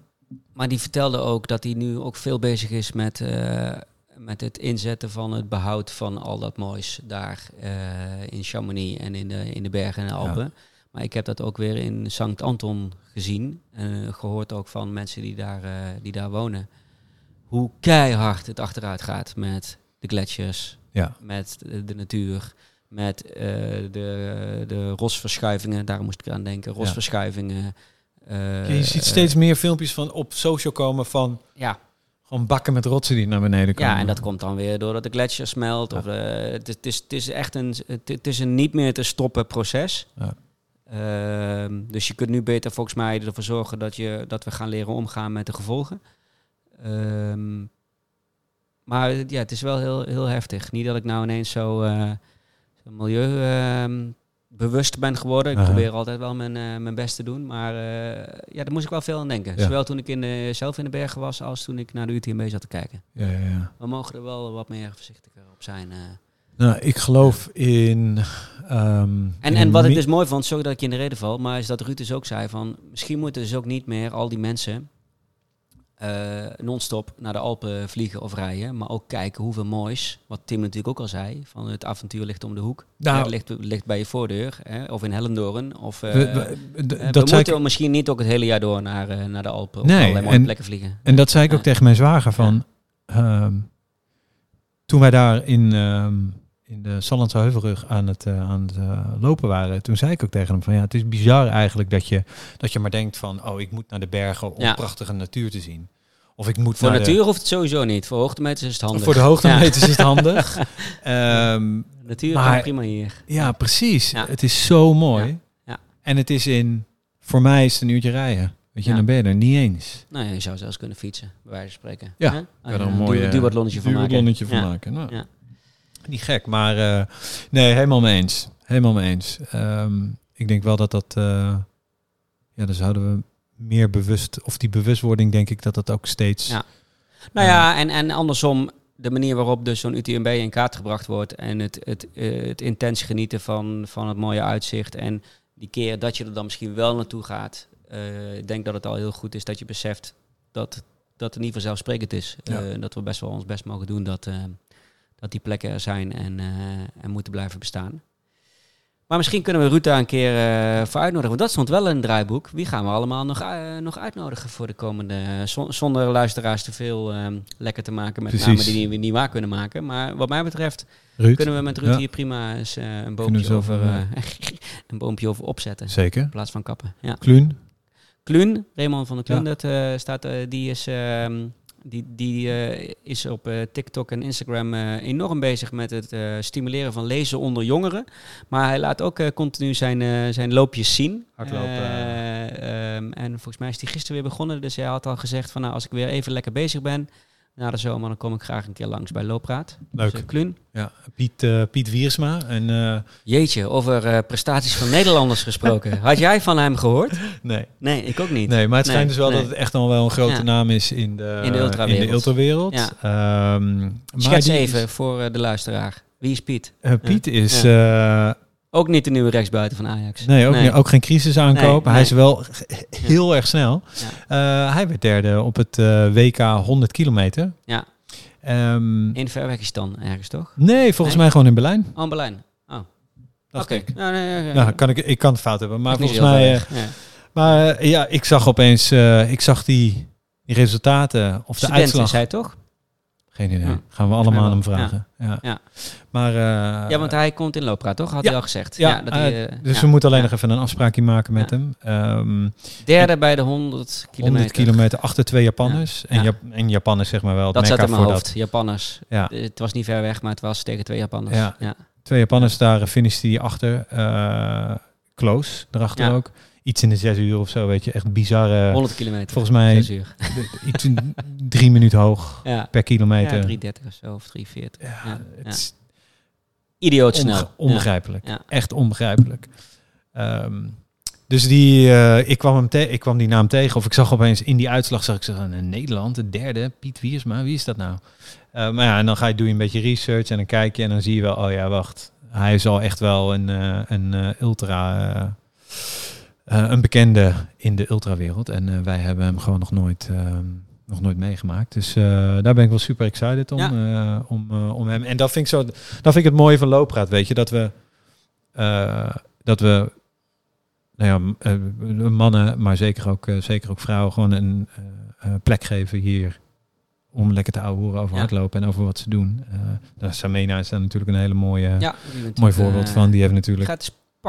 maar die vertelde ook dat hij nu ook veel bezig is met, uh, met het inzetten van het behoud van al dat moois daar uh, in Chamonix en in de, in de bergen en de Alpen. Ja. Maar ik heb dat ook weer in Sankt Anton gezien en gehoord ook van mensen die daar, die daar wonen. Hoe keihard het achteruit gaat met de gletsjers, ja. met de, de natuur, met uh, de, de rosverschuivingen. Daar moest ik aan denken. Rosverschuivingen. Uh, je ziet steeds meer filmpjes van op social komen van ja. gewoon bakken met rotsen die naar beneden komen. Ja, en dat komt dan weer doordat de gletsjer smelt. Ja. Of, uh, het, het, is, het is echt een, het, is een niet meer te stoppen proces. Ja. Uh, dus je kunt nu beter volgens mij ervoor zorgen dat, je, dat we gaan leren omgaan met de gevolgen. Um, maar ja, het is wel heel, heel heftig. Niet dat ik nou ineens zo, uh, zo milieubewust ben geworden. Ik uh -huh. probeer altijd wel mijn, uh, mijn best te doen. Maar uh, ja, daar moest ik wel veel aan denken. Ja. Zowel toen ik in de, zelf in de bergen was, als toen ik naar de UTMB zat te kijken. Ja, ja, ja. We mogen er wel wat meer voorzichtiger op zijn. Nou, ik geloof in... ehm, En, in en wat ik dus mooi vond, sorry dat ik je in de reden val, maar is dat Ruud dus ook zei van, misschien moeten dus ook niet meer al die mensen eh, non-stop naar de Alpen vliegen of rijden, maar ook kijken hoeveel moois, wat Tim natuurlijk ook al zei, van het avontuur ligt om de hoek, Nou- Het ligt, ligt bij je voordeur, hè, of in Hellendoorn, of eh, we- we- d- eh, dat we ik- misschien niet ook het hele jaar door naar, eh, naar de Alpen of Nee, allerlei mooie en- plekken vliegen. En dat zei ik ook tegen mijn zwager van... ehm, toen wij daar in, ehm, in de Sallandse Heuvelrug aan het, eh, aan het eh, lopen waren... toen zei ik ook tegen hem van... ja, het is bizar eigenlijk dat je, dat je maar denkt van... oh, ik moet naar de bergen om Ja. prachtige natuur te zien. Of ik moet Voor naar natuur hoeft het sowieso niet, voor hoogtemeters is het De, handig. voor de hoogtemeters is het handig. (laughs) Ehm, Natuur Maar- kan prima hier. ja, precies. Ja. Het is zo mooi. Ja. Ja. En het is in... voor mij is het een uurtje rijden. Weet je, Ja. dan ben je er niet eens. Nou ja, je zou zelfs kunnen fietsen, bij wijze van spreken. Ja, kan er je een mooie duurwatlonnetje van maken. duurwatlonnetje van Ja. maken. Nou, Ja. Niet gek, maar eh, nee, helemaal mee eens. Helemaal mee eens. Ehm, ik denk wel dat dat, eh, ja, dan zouden we meer bewust, of die bewustwording denk ik dat dat ook steeds, Ja. Nou ja, en, en andersom, de manier waarop dus zo'n UTMB in kaart gebracht wordt en het, het, eh, het intens genieten van, van het mooie uitzicht en die keer dat je er dan misschien wel naartoe gaat, eh, ik denk dat het al heel goed is dat je beseft dat, dat het niet vanzelfsprekend is. Ja. Eh, dat we best wel ons best mogen doen dat, eh, dat die plekken er zijn en, eh, en moeten blijven bestaan. Maar misschien kunnen we daar een keer eh, voor uitnodigen. Want dat stond wel in het draaiboek. Wie gaan we allemaal nog, eh, nog uitnodigen voor de komende... zon- zonder luisteraars te veel eh, lekker te maken met Precies. namen die we niet waar kunnen maken. Maar wat mij betreft Ruud, kunnen we met Ruud Ja. hier prima eens een, boompje over, (laughs) een boompje over opzetten. zeker. In plaats van kappen. Ja. Kluun, Kluun, Raymond van der Kluun, Ja. dat, staat, die is, ehm, die, die, eh, is op eh, TikTok en Instagram eh, enorm bezig met het stimuleren van lezen onder jongeren. Maar hij laat ook continu zijn, zijn loopjes zien. Hardlopen. Eh, ehm, en volgens mij is hij gisteren weer begonnen. Dus hij had al gezegd van nou, als ik weer even lekker bezig ben na de zomer, dan kom ik graag een keer langs bij Loopraad. leuk. Dus, Kluun. ja, Piet, eh, Piet Wiersma. En, eh, Jeetje, over prestaties van Nederlanders (laughs) gesproken. Had jij van hem gehoord? nee, Nee, ik ook niet. nee, maar het Nee, schijnt dus wel nee. dat het echt al wel een grote Ja. naam is in de, In de ultrawereld. in de ultrawereld. Ja. Ehm, maar die even voor de luisteraar. Wie is Piet? Piet is... Ook niet de nieuwe rechtsbuiten van Ajax. Nee, ook, Niet, ook geen crisis aankopen. Nee, Hij is wel heel erg snel. Eh, hij werd derde op het eh, WK 100 kilometer. Ja. Ehm, In Verwegistan ergens, toch? nee, volgens Nee? mij gewoon in Berlijn. Oh, in Berlijn. Oh, oké. ik. Nou, nee. Nou, kan ik, ik kan het fout hebben, maar volgens mij... eh, maar ja, ik zag opeens... ik zag die, die resultaten of de Student is uitslag. hij toch? Geen idee. Ja. Gaan we allemaal hem vragen. Ja. Ja. Maar... eh, ja, want hij komt in Looppraat, toch? Had ja. hij al gezegd. Ja, dat eh, hij, eh, dus we moeten alleen nog even een afspraakje maken met hem. Ehm Derde bij de 100 kilometer. 100 kilometer achter twee Japanners. Ja. En, Ja. Jap en Japan is zeg maar wel het Dat zat in mijn hoofd. dat. Japanners. Ja. Het was niet ver weg, maar het was tegen twee Japanners. Ja. Twee Japanners daar finishte hij achter. close, erachter ook. Iets in de zes uur of zo, weet je. Echt bizarre. 100 kilometer. volgens mij Zes uur. iets in (laughs) drie minuten hoog Ja. per kilometer. Ja, 330 of zo, of 340. Ja, Ja, het ja. is Idioot onge- snel. onbegrijpelijk. Ja. Echt onbegrijpelijk. Ehm, dus die, eh, ik, kwam hem ik kwam die naam tegen. Of ik zag opeens in die uitslag, zag ik zeggen, in Nederland, de derde, Piet Wiersma, wie is dat nou? Eh, maar ja, en dan ga je, doe je een beetje research en dan kijk je en dan zie je wel, oh ja, wacht. Hij is al echt wel een, eh, een eh, ultra, eh, eh, een bekende in de ultrawereld. En eh, wij hebben hem gewoon nog nooit, ehm, nog nooit meegemaakt. Dus eh, daar ben ik wel super excited om, eh, om, eh, om hem. En dat vind ik zo, dat vind ik het mooie van Loopraad, weet je, dat we, eh, dat we, nou ja, eh, mannen, maar zeker ook, eh, zeker ook vrouwen, gewoon een eh, eh, plek geven hier om lekker te ouwehoeren over Ja. hardlopen en over wat ze doen. Eh daar Samena is daar natuurlijk een hele mooie, Ja, mooi voorbeeld eh, van. Die heeft natuurlijk...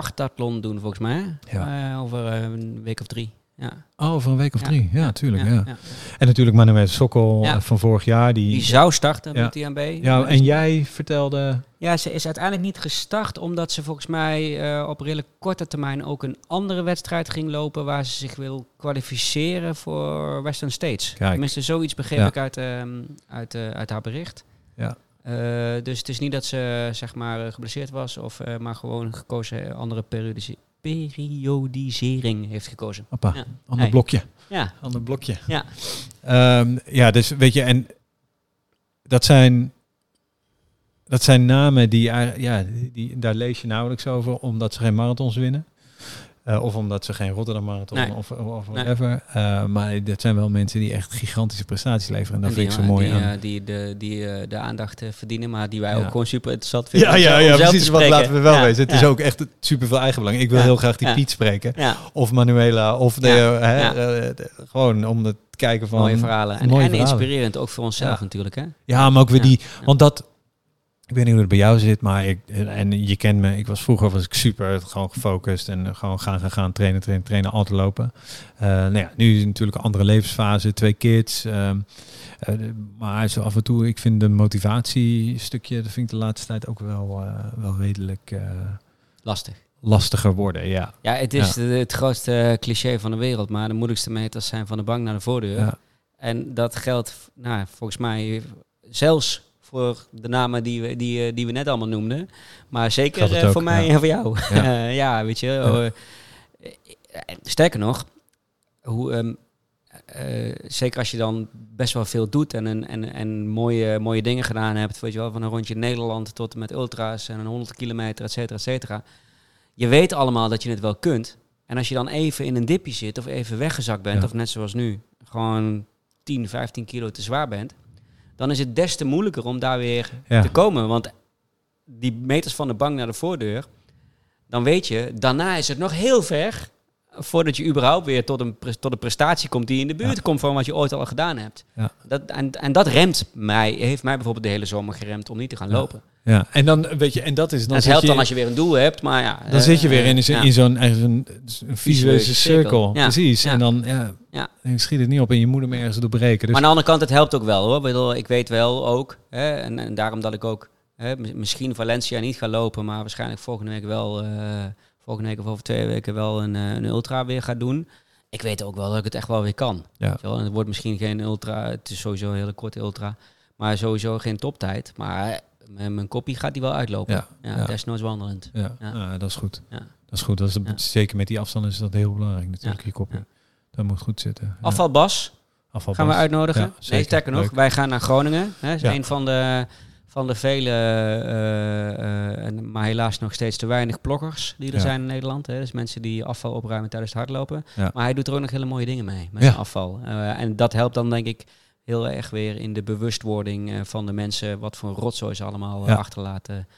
Spartathlon doen volgens mij. Ja. Eh, over eh, een week of drie. Ja. Oh, over een week of drie. Ja, tuurlijk. Ja, ja. En natuurlijk Manuel Sokkel eh, van vorig jaar. Die, Die zou starten met TMB. ja, en jij vertelde... Ja, ze is uiteindelijk niet gestart omdat ze volgens mij op redelijk korte termijn ook een andere wedstrijd ging lopen waar ze zich wil kwalificeren voor Western States. Kijk. Tenminste, zoiets begreep ik uit, ehm, uit, uit haar bericht. Ja. Eh, dus het is niet dat ze zeg maar eh, geblesseerd was, of, eh, maar gewoon gekozen andere periodisering heeft gekozen. Appa, Ja. ander Hey. blokje. Ja, Ander blokje. Ja. Ehm, ja, dus weet je, en dat zijn... dat zijn namen die, ja, die- daar lees je nauwelijks over, omdat ze geen marathons winnen. Eh, of omdat ze geen Rotterdam Marathon Nee. of, of Nee. whatever. Eh, maar dat zijn wel mensen die echt gigantische prestaties leveren. En dat En vind ik zo mooi die, aan. eh, die, de, die de aandacht verdienen, maar die wij Ja. ook gewoon super interessant vinden. Ja, ja, ja, precies. Spreken. laten we wel Ja, wezen. Het is ook echt super veel eigenbelang. Ik wil heel graag die. Piet spreken. Ja, Of Manuela. Of de, hè, de- gewoon om het kijken van... mooie verhalen. En, mooie en verhalen. inspirerend ook voor onszelf natuurlijk. Hè? Ja, maar ook weer die... Want dat... Ik weet niet hoe het bij jou zit, maar ik... En je kent me. Ik was vroeger was ik super gewoon gefocust. En gewoon gaan, gaan, gaan. Trainen, trainen, trainen. Altijd lopen. Eh nou ja, nu is het natuurlijk een andere levensfase. Twee kids. ehm, eh, maar zo af en toe, ik vind de motivatiestukje... Dat vind ik de laatste tijd ook wel, eh, wel redelijk Lastig. lastiger worden. Ja. Ja, het is het grootste cliché van de wereld, maar de moeilijkste meters zijn van de bank naar de voordeur. Ja. En dat geldt, nou, volgens mij zelfs voor de namen die we, die, eh, die we net allemaal noemden. Maar zeker eh, ook, voor mij ja. en voor jou. Ja. Ja, (laughs) ja weet je. Ja. eh, eh, sterker nog, hoe, ehm, eh, zeker als je dan best wel veel doet en, en, en, en mooie, mooie dingen gedaan hebt, weet je wel, van een rondje Nederland tot en met ultra's en een 100 kilometer, et cetera, et cetera. Je weet allemaal dat je het wel kunt. En als je dan even in een dipje zit of even weggezakt bent, Ja. of net zoals nu, gewoon 10, 15 kilo te zwaar bent, dan is het des te moeilijker om daar weer Ja. te komen. Want die meters van de bank naar de voordeur, dan weet je, daarna is het nog heel ver voordat je überhaupt weer tot een, tot een prestatie komt die in de buurt Ja. komt van wat je ooit al gedaan hebt. Ja. Dat, en, en dat remt mij, heeft mij bijvoorbeeld de hele zomer geremd om niet te gaan Ja. lopen. Ja, en dan weet je, en dat is dan. Dat zit helpt je- dan als je weer een doel hebt, maar ja. Dan zit je weer in, eh, zo'n- ja. in zo'n een, een visueuze cirkel. Precies. En dan ja, Ja. dan schiet het niet op en je moet hem ergens doorbreken. Dus Maar aan de andere kant, het helpt ook wel hoor. Ik, weet wel ook, hè, en, en daarom dat ik ook hè, misschien Valencia niet ga lopen, maar waarschijnlijk volgende week wel, eh, volgende week of over twee weken wel een, eh, een ultra weer ga doen. Ik weet ook wel dat ik het echt wel weer kan. Ja. En het wordt misschien geen ultra, het is sowieso een hele korte ultra, maar sowieso geen toptijd. Maar mijn, mijn koppie gaat die wel uitlopen. Ja, Ja, ja. desnoods wandelend. ja, Ja. dat is goed. Ja. Dat is goed. Dat is de-. Zeker met die afstand is dat heel belangrijk natuurlijk, je koppie. Ja. Dat moet goed zitten. Ja. Afval Bas, Afvalbas. gaan we uitnodigen. Nee, sterker nog, Leuk. wij gaan naar Groningen. Hè, is een van de, van de vele, eh, eh, en- maar helaas nog steeds te weinig ploggers die er Ja. zijn in Nederland. Hè. Dus mensen die afval opruimen tijdens het hardlopen. Ja. Maar hij doet er ook nog hele mooie dingen mee met zijn afval. Eh, en dat helpt dan denk ik heel erg weer in de bewustwording van de mensen wat voor rotzooi ze allemaal achterlaten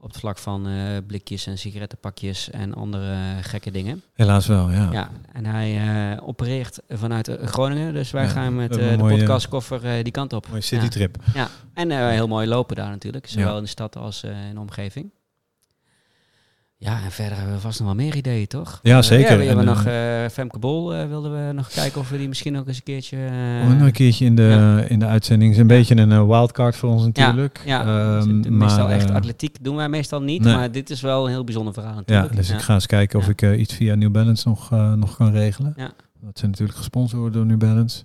op het vlak van eh, blikjes en sigarettenpakjes en andere gekke dingen. Helaas wel, ja. Ja, en hij eh, opereert vanuit eh, Groningen. Dus wij Ja, gaan met de mooie- podcastkoffer die kant op. Mooie citytrip. Ja, en heel mooi lopen daar natuurlijk. Zowel in de stad als in de omgeving. Ja, en verder hebben we vast nog wel meer ideeën, toch? Ja, Eh, zeker. ja, we hebben En, nog eh, eh, Femke Bol, wilden we nog kijken of we die misschien ook eens een keertje... nog een keertje in de, ja. in de uitzending. is een Ja. beetje een wildcard voor ons natuurlijk. Ja, Ehm, dus meestal echt atletiek doen wij meestal niet, nee. maar dit is wel een heel bijzonder verhaal Ja, natuurlijk. dus ik ga eens kijken of Ja. ik iets via New Balance nog, nog kan regelen. Ja. Dat zijn natuurlijk gesponsord door New Balance.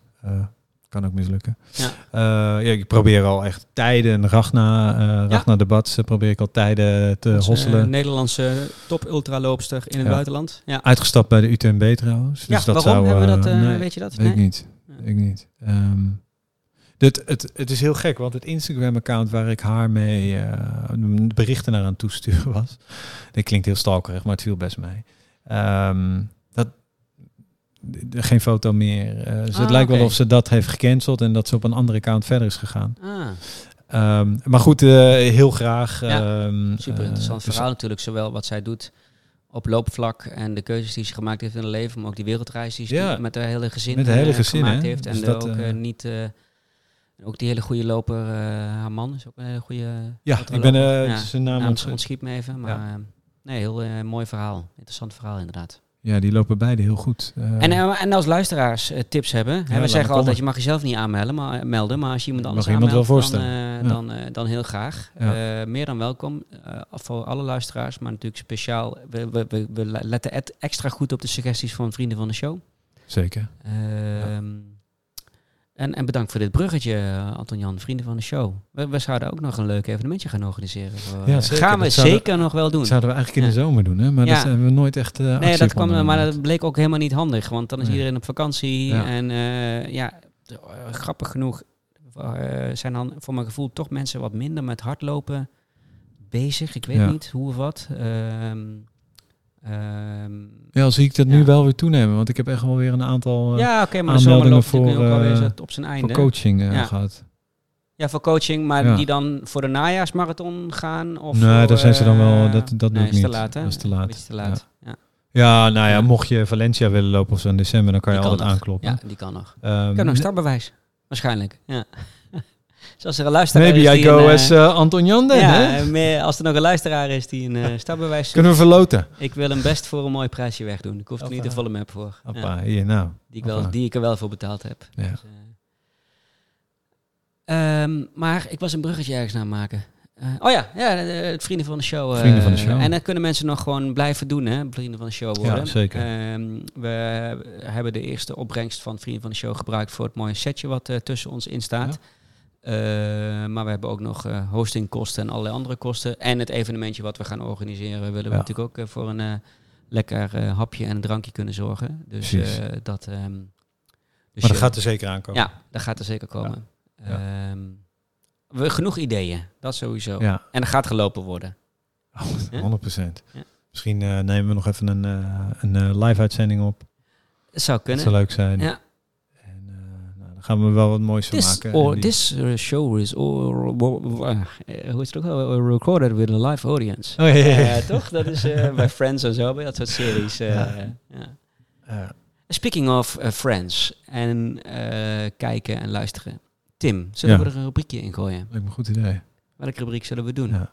Kan ook mislukken. Ja. Eh, ja, ik probeer al echt tijden, Ragna, eh Ragna Debats, eh, probeer ik al tijden te Onze, hosselen. Nederlandse top-ultraloopster in het Ja. buitenland. Ja, Uitgestapt bij de UTMB trouwens. Dus ja dat waarom zou, hebben we dat, nee, weet je dat? Weet ik niet. Ja. Ik niet. Ehm, dit, het, het is heel gek, want het Instagram-account waar ik haar mee berichten naar aan toesturen was. (laughs) Dit klinkt heel stalkerig, maar het viel best mee. Ehm, dat, geen foto meer. Eh, dus Ah, het lijkt wel of ze dat heeft gecanceld en dat ze op een andere account verder is gegaan. Ah, Ehm, maar goed, eh, heel graag. Ja, ehm, super eh, interessant dus- verhaal natuurlijk. Zowel wat zij doet op loopvlak en de keuzes die ze gemaakt heeft in haar leven, maar ook die wereldreis die ze Ja, met haar hele gezin, met haar hele gezin, gemaakt heeft. En Dus dat, ook niet... ook die hele goede loper, haar man is ook een hele goede Ja, ik ben Ja, zijn naam naam ont- ontschiet me even, maar nee, heel mooi verhaal. Interessant verhaal inderdaad. Ja, die lopen beide heel goed. Eh, En, eh, en als luisteraars eh, tips hebben, hè, we zeggen altijd, je mag jezelf niet aanmelden, maar, melden, maar als je iemand Mag anders iemand wel aanmeldt, dan, voorstellen. eh, Ja. dan, dan heel graag. Ja. Meer dan welkom, voor alle luisteraars, maar natuurlijk speciaal, we, we, we, we letten et- extra goed op de suggesties van vrienden van de show. Zeker. Ehm, en, en bedankt voor dit bruggetje, eh, Anton Jan, vrienden van de show. We, we zouden ook nog een leuk evenementje gaan organiseren. Voor, Ja, eh, zeker. Gaan we Dat zouden- zeker nog wel doen. Dat zouden we eigenlijk in de Ja. zomer doen, hè? maar Ja. dat hebben we nooit echt. eh Nee, dat kwam, maar dat bleek ook helemaal niet handig. Want dan is Nee. iedereen op vakantie. Ja. En ja, grappig genoeg zijn dan voor mijn gevoel toch mensen wat minder met hardlopen bezig. Ik weet niet hoe of wat. Ehm, ehm, Ja, zie ik dat nu wel weer toenemen. Want ik heb echt wel weer een aantal eh, ja, oké, maar aanmeldingen voor, ook eh, op zijn voor einde. coaching eh, Ja. gehad. Ja, voor coaching, maar Ja. die dan voor de najaarsmarathon gaan? Of Nee, voor, daar zijn ze dan wel- dat- dat doe nee, ik is te niet. laat, hè? Dat is te laat. Een beetje te laat. Ja. Ja, nou ja, mocht je Valencia willen lopen of zo in december, dan kan je altijd nog. aankloppen. Ja, die kan nog. Ehm, Ik heb nog startbewijs. Waarschijnlijk, ja. Zoals er een luisteraar Maybe is I die go een, eh, as eh, Anton Jan ja, hè? eh, als er nog een luisteraar is die een startbewijs zoekt, Kunnen we verloten? ik wil hem best voor een mooi prijsje wegdoen. Ik hoef er niet de volle map voor. Ja, Hoppa, hier nou. die, ik wel, die ik er wel voor betaald heb. Ja. Dus, eh, ehm, maar ik was een bruggetje ergens naar maken. Oh ja, ja het Vrienden van de Show. Vrienden van de Show. En dat kunnen mensen nog gewoon blijven doen, hè? Vrienden van de Show worden. Ja, zeker. Ehm, we hebben de eerste opbrengst van Vrienden van de Show gebruikt voor het mooie setje wat tussen ons in staat. Eh, maar we hebben ook nog eh, hostingkosten en allerlei andere kosten. En het evenementje wat we gaan organiseren, willen we Ja. natuurlijk ook eh, voor een lekker hapje en een drankje kunnen zorgen. Dus dat. ehm, dus Maar dat gaat er zeker aankomen. ja, dat gaat er zeker komen. Ja. Ehm, we, genoeg ideeën, dat sowieso. Ja, En er gaat gelopen worden. (laughs) Oh, Ja? 100%. Ja. Misschien nemen we nog even een, een eh, live-uitzending op. Het zou Dat kunnen. zou leuk zijn. Ja. En eh, nou, dan gaan we wel wat moois van This, maken. or, this uh, show is or, hoe is het ook? Uh, recorded with a live audience. Oh, ja, ja, ja. Eh, toch? Dat is eh, bij Friends en zo, bij dat soort series. eh, Ja. Speaking of Friends en kijken en luisteren. Tim, zullen Ja. we er een rubriekje in gooien? lijkt me een goed idee. Welke rubriek zullen we doen? Ja.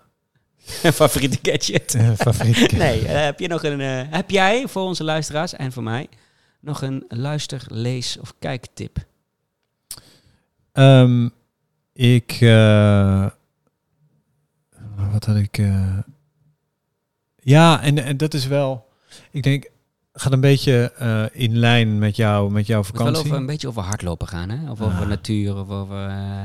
(laughs) Favoriete gadget? Eh, favoriet. nee, heb, je nog een, heb jij voor onze luisteraars en voor mij nog een luister, lees of kijktip? Ehm, ik. eh, wat had ik. eh, ja, en, en dat is wel. Ik denk. Gaat een beetje eh, in lijn met, jou, met jouw Het moet wel vakantie. over een beetje over hardlopen gaan, hè? Of over Ah. natuur, of over...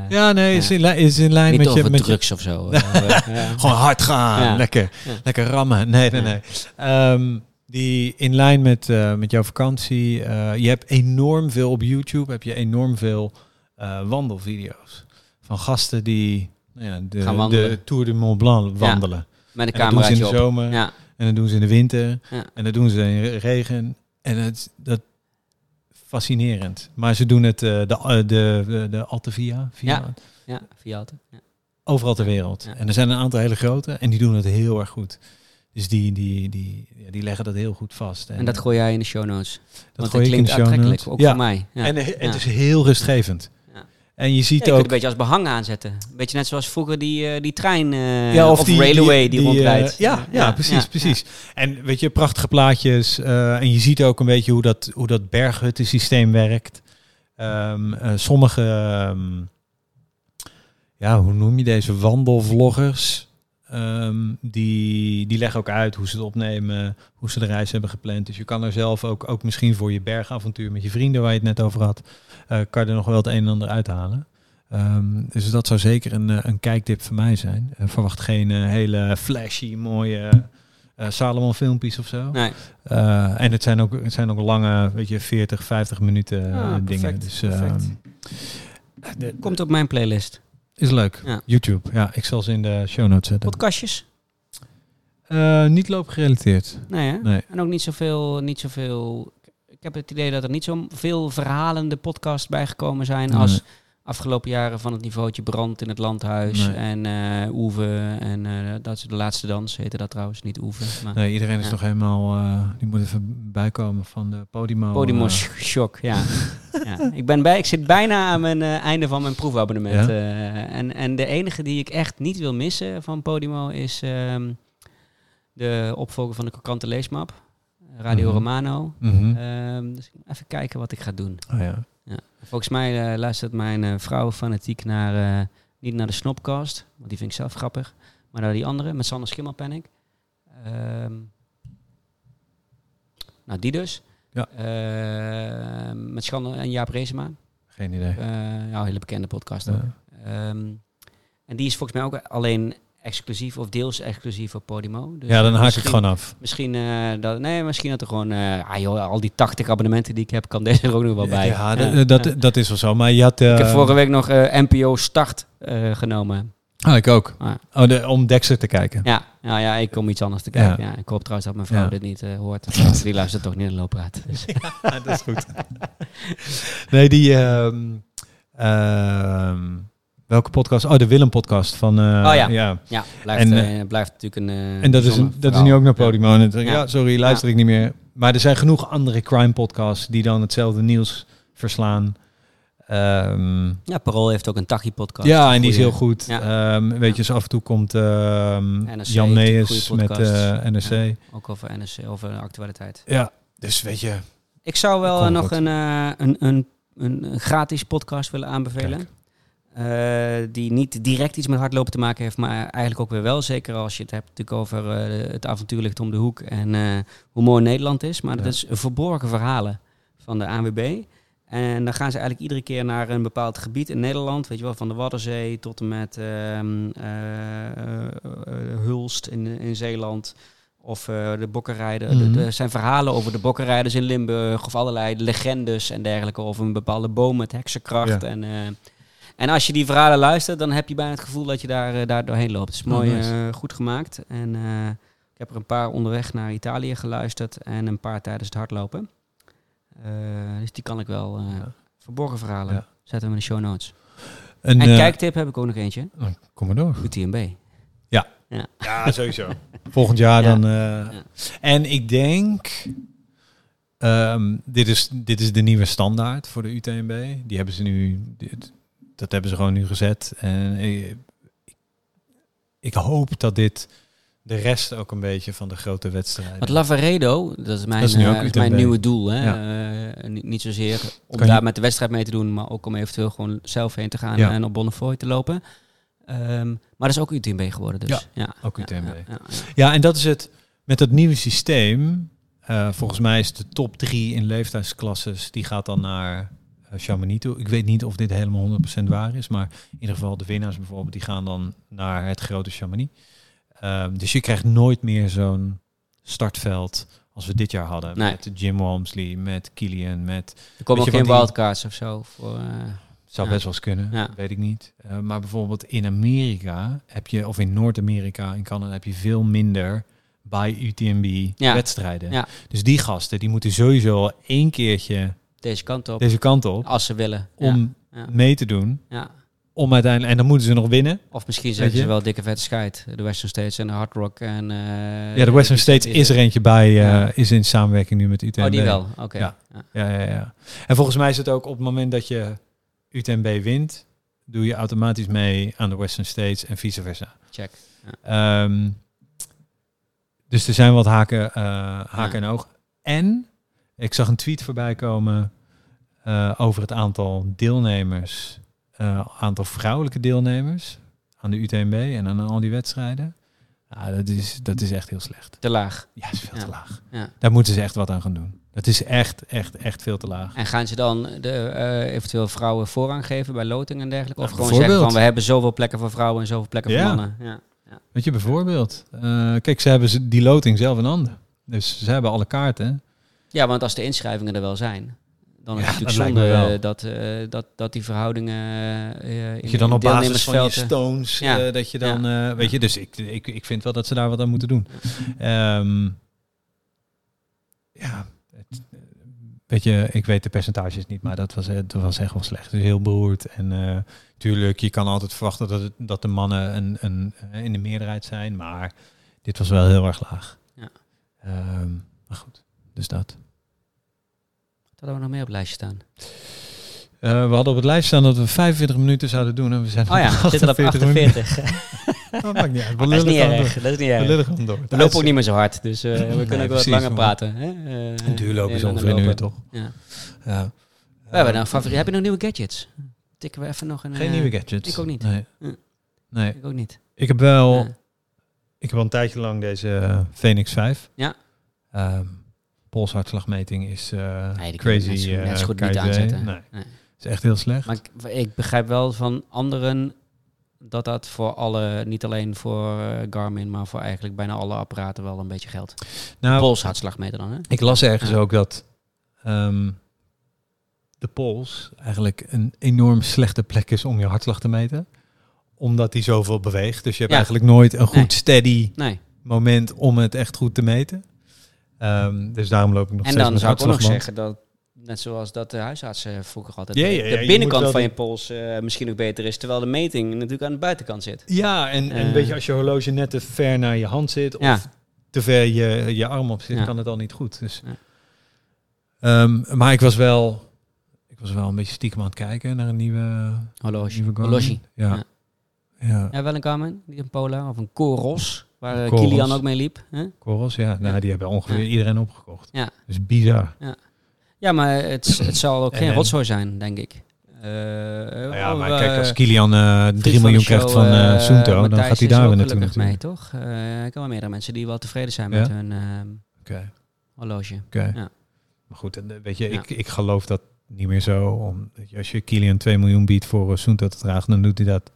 Ja, nee, is in, lijn- is in lijn niet met over je. Met je drugs of zo. (laughs) Gewoon hard gaan. Ja. Lekker, Ja. lekker rammen. Nee, nee, Ja. nee. Ehm, die in lijn met, eh, met jouw vakantie. eh, je hebt enorm veel op YouTube. Heb je enorm veel eh, wandelvideo's. Van gasten die nou ja, de, de Tour de Mont Blanc wandelen. Met een En dat doen ze in de zomer. Ja, En dat doen ze in de winter. Ja. En dat doen ze in re- regen. En het, dat fascinerend. Maar ze doen het eh, de, eh, de, de, de Altavia. Via, Ja. ja, via. Overal ter wereld. En er zijn een aantal hele grote. En die doen het heel erg goed. Dus die, die, die, die leggen dat heel goed vast. En dat gooi jij in de show notes. dat Want gooi het ik in klinkt de show aantrekkelijk, notes. ook ja. voor mij. Ja. En het Ja. is heel rustgevend. En je ziet Ja, je ook... een beetje als behang aanzetten. Een beetje net zoals vroeger die, eh, die trein eh, ja, of, railway die, eh, rondrijdt. ja, ja, precies, precies. En weet je, prachtige plaatjes. eh, en je ziet ook een beetje hoe dat, hoe dat berghuttensysteem werkt. Ehm, eh, sommige, ehm, ja, hoe noem je deze wandelvloggers? Ehm, die, die leggen ook uit hoe ze het opnemen, hoe ze de reis hebben gepland. Dus je kan er zelf ook, ook misschien voor je bergavontuur met je vrienden, waar je het net over had, eh, kan je er nog wel het een en ander uithalen. Ehm, dus dat zou zeker een, eh, een kijktip voor mij zijn. Eh, verwacht geen hele flashy, mooie Salomon filmpjes of zo. Nee, en het zijn, ook, het zijn ook lange, weet je, 40, 50 minuten Ah, dingen. perfect, Dus perfect. ehm, de- komt op mijn playlist. Is leuk. Ja. YouTube. Ja, ik zal ze in de show notes zetten. Podcastjes? Eh, niet loopgerelateerd. Nee, hè? Nee. En ook niet zoveel, niet zoveel... Ik heb het idee dat er niet zo veel verhalende podcasts bijgekomen zijn Nee. als afgelopen jaren van het niveautje Brand in het Landhuis Nee. en Oeve en eh, dat is de laatste dans, heette dat trouwens, niet Oeve. Maar Nee, iedereen is Ja. nog helemaal... eh, die moet even bijkomen van de Podimo. Podimo shock, ja. (laughs) ja. Ik, ben bij, ik zit bijna aan mijn einde van mijn proefabonnement. Ja? en, en de enige die ik echt niet wil missen van Podimo is ehm, de opvolger van de Kokante Leesmap, Radio Mhm. Romano. mhm. Ehm, dus even kijken wat ik ga doen. Oh, ja. Ja. Volgens mij eh, luistert mijn eh, vrouw fanatiek naar, eh, niet naar de Snopcast, want die vind ik zelf grappig, maar naar die andere, met Sander Schimmelpenninck. Ehm nou, die dus. Ja. Ehm, met Schande en Jaap Reesema. Geen idee. Ja, een hele bekende podcast ook. Ja. Ehm, en die is volgens mij ook alleen exclusief of deels exclusief op Podimo. Dus ja, dan haak ik gewoon af. Misschien, eh, dat, nee, misschien dat er gewoon, eh, ah joh, al die 80 abonnementen die ik heb, kan (laughs) deze er ook nog wel bij. Ja, dat, dat, ja. dat is wel zo. Maar je had... eh, Ik heb vorige week nog eh, NPO Start eh, genomen. Oh, ik ook. Ah. Oh, de, om Dexter te kijken. Ja, ja, ja, ik kom iets anders te kijken. Ja. ik hoop trouwens dat mijn vrouw dit niet eh, hoort. (laughs) Die luistert toch niet in de loopraad. Dus. (laughs) Ja, dat is goed. nee, die... ehm, ehm, welke podcast? Oh, de Willem-podcast van... eh, Oh ja. ja. Ja, blijft, En, eh, blijft natuurlijk een... eh, En dat is, een, dat is nu ook naar. Podimo. Het- ja. Ja. sorry, luister ik niet meer. Maar er zijn genoeg andere crime podcasts die dan hetzelfde nieuws verslaan. Ehm, Ja, Parool heeft ook een Tachi-podcast. ja, en die is heel goed. Ehm, weet je, zo af en toe komt ehm, NRC Jan goede met eh, NRC. Ook over NSC, over actualiteit. Ja, dus weet je... Ik zou wel eh, nog eh, een, een, een, een gratis podcast willen aanbevelen. Eh, die niet direct iets met hardlopen te maken heeft, maar eigenlijk ook weer wel. Zeker als je het hebt natuurlijk over eh, het avontuur ligt om de hoek en eh, hoe mooi Nederland is. Maar dat is verborgen verhalen van de ANWB. En dan gaan ze eigenlijk iedere keer naar een bepaald gebied in Nederland. Weet je wel, van de Waddenzee tot en met ehm, eh, eh, eh, Hulst in, in Zeeland. Of de bokkenrijden. Mhm. Er zijn verhalen over de bokkenrijders in Limburg. Of allerlei legendes en dergelijke. Over een bepaalde boom met heksenkracht. Ja. En, en als je die verhalen luistert, dan heb je bijna het gevoel dat je daar, eh, daar doorheen loopt. Het is Oh, mooi nice. eh, goed gemaakt. En eh, ik heb er een paar onderweg naar Italië geluisterd. En een paar tijdens het hardlopen. Eh, dus die kan ik wel... eh, Ja. Verborgen verhalen. Ja. Zetten we in de show notes. En, En kijktip heb ik ook nog eentje. kom maar door. UTMB. Ja, sowieso. (laughs) Volgend jaar Ja. dan. eh, En ik denk, ehm, dit, is, dit is de nieuwe standaard voor de UTMB. Die hebben ze nu, dit- dat hebben ze gewoon nu gezet. En ik, ik hoop dat dit de rest ook een beetje van de grote wedstrijden. Want Lavaredo, dat is mijn, Dat is eh, is mijn nieuwe doel. Hè? Ja. Eh, niet, niet zozeer om Kan daar je- met de wedstrijd mee te doen, maar ook om eventueel gewoon zelf heen te gaan Ja. en op Bonnefoy te lopen. Ehm, maar dat is ook UTMB geworden dus. Ja, ja. ook UTMB. ja, en dat is het. Met dat nieuwe systeem, eh, volgens mij is de top drie in leeftijdsklasses, die gaat dan naar Chamonix toe. Ik weet niet of dit helemaal 100% waar is, maar in ieder geval de winnaars bijvoorbeeld, die gaan dan naar het grote Chamonix. Ehm, dus je krijgt nooit meer zo'n startveld als we dit jaar hadden. Nee. Met Jim Walmsley, met Kilian, met... Er komen ook geen wildcards of zo. Voor, eh, Zou Ja. best wel eens kunnen, Ja. weet ik niet. Eh, maar bijvoorbeeld in Amerika heb je, of in Noord-Amerika, in Canada heb je veel minder bij UTMB Ja. wedstrijden. Dus die gasten, die moeten sowieso één keertje deze kant op, deze kant op als ze willen. om ja, mee te doen. ja. Om uiteindelijk, en dan moeten ze nog winnen. Of misschien je? ze wel dikke vette scheid. De Western States en de Hard Rock. En, eh, ja, de Western States is er eentje bij, eh, is in samenwerking nu met UTMB. Oh, die wel. Oké. Ja. Ja. Ja, ja, ja. En volgens mij is het ook op het moment dat je UTMB wint, doe je automatisch mee aan de Western States en vice versa. Check. Ehm, dus er zijn wat haken, eh, haken en ogen. En ik zag een tweet voorbij komen eh, over het aantal deelnemers, eh, aantal vrouwelijke deelnemers aan de UTMB en aan al die wedstrijden. Ja, dat, is, dat is echt heel slecht. Te laag. Ja, is veel Ja. te laag. Ja. Daar moeten ze echt wat aan gaan doen. Dat is echt, echt, echt veel te laag. En gaan ze dan de, eh, eventueel vrouwen voorrang geven bij loting en dergelijke? Of Ja, gewoon zeggen van we hebben zoveel plekken voor vrouwen en zoveel plekken voor mannen? Ja. Weet je, bijvoorbeeld. kijk, ze hebben die loting zelf in handen. Dus ze hebben alle kaarten. Ja, want als de inschrijvingen er wel zijn, dan is het natuurlijk zonde eh, dat, eh, dat, dat die verhoudingen in Dat je dan op basis van je stones, Ja. dat je dan, weet je, dus ik, ik, ik vind wel dat ze daar wat aan moeten doen. Ehm, ja, het, weet je, ik weet de percentages niet, maar dat was, dat was echt wel slecht. Dus heel beroerd. En tuurlijk, je kan altijd verwachten dat, het, dat de mannen een, een, in de meerderheid zijn, maar dit was wel heel erg laag. Ja. Ehm, maar goed, dus dat. Wat hadden we nog meer op het lijstje staan? Eh, we hadden op het lijst staan dat we 45 minuten zouden doen en we zijn Oh ja, we zitten op 48 48. (laughs) Dat maakt niet uit. We (laughs) dat is niet erg. Dat is niet erg. We lopen ook niet meer zo hard, dus eh, we kunnen ook wel wat langer praten. Hè? Een duurloop is ongeveer een uur, toch? Ja. Ja. We hebben nou favoriet. Heb je nog nieuwe gadgets? Tikken we even nog een... Geen nieuwe gadgets. ik ook niet. Nee. Hm. nee. Ik ook niet. Ik heb wel... Ik heb al een tijdje lang deze Phoenix 5. Ja. Ehm, polshartslagmeting is eh, Nee, die kun je crazy. net zo- eh, net zo goed niet het aanzetten. Nee, Nee. is echt heel slecht. Maar ik, ik begrijp wel van anderen dat dat voor alle, niet alleen voor eh, Garmin, maar voor eigenlijk bijna alle apparaten wel een beetje geldt. nou, Polshartslagmeter dan, hè? ik las ergens Ja. ook dat ehm, de pols eigenlijk een enorm slechte plek is om je hartslag te meten. omdat hij zoveel beweegt. Dus je hebt Ja. eigenlijk nooit een goed Nee. steady Nee. moment om het echt goed te meten. Ehm, dus daarom loop ik nog En steeds dan met zou ik ook nog zeggen dat, net zoals dat de huisartsen vroeger altijd je de binnenkant van je pols eh, misschien ook beter is, terwijl de meting natuurlijk aan de buitenkant zit. Ja, en, en Eh. weet je, als je horloge net te ver naar je hand zit Ja. of te ver je, je arm op zit, Ja. kan het al niet goed. Dus. Ja. Ehm, maar ik was wel, ik was wel een beetje stiekem aan het kijken naar een nieuwe, Horloge. nieuwe. Horloge. Ja. Ja. Ja. Ja, wel een Garmin, niet een Polar of een Coros, waar eh. Kilian ook mee liep. Hè? Coros, ja. Nou, Ja. die hebben ongeveer Ja. iedereen opgekocht. Ja. Dus bizar. Ja, maar het, het zal ook En- geen en- rotzooi zijn, denk ik. Eh, Nou ja, maar eh, kijk, als Kilian eh 3 vriend van miljoen krijgt van eh eh, Soento, dan gaat hij daar weer naartoe gelukkig mee, toch? Eh, ik ken wel meerdere mensen die wel tevreden zijn Ja? met hun ehm, horloge. oké. Ja. Maar goed, en, eh, weet je, Ja. ik, ik geloof dat niet meer zo. Om, als je Kilian 2 miljoen biedt voor uh, Soento te dragen, dan doet hij dat.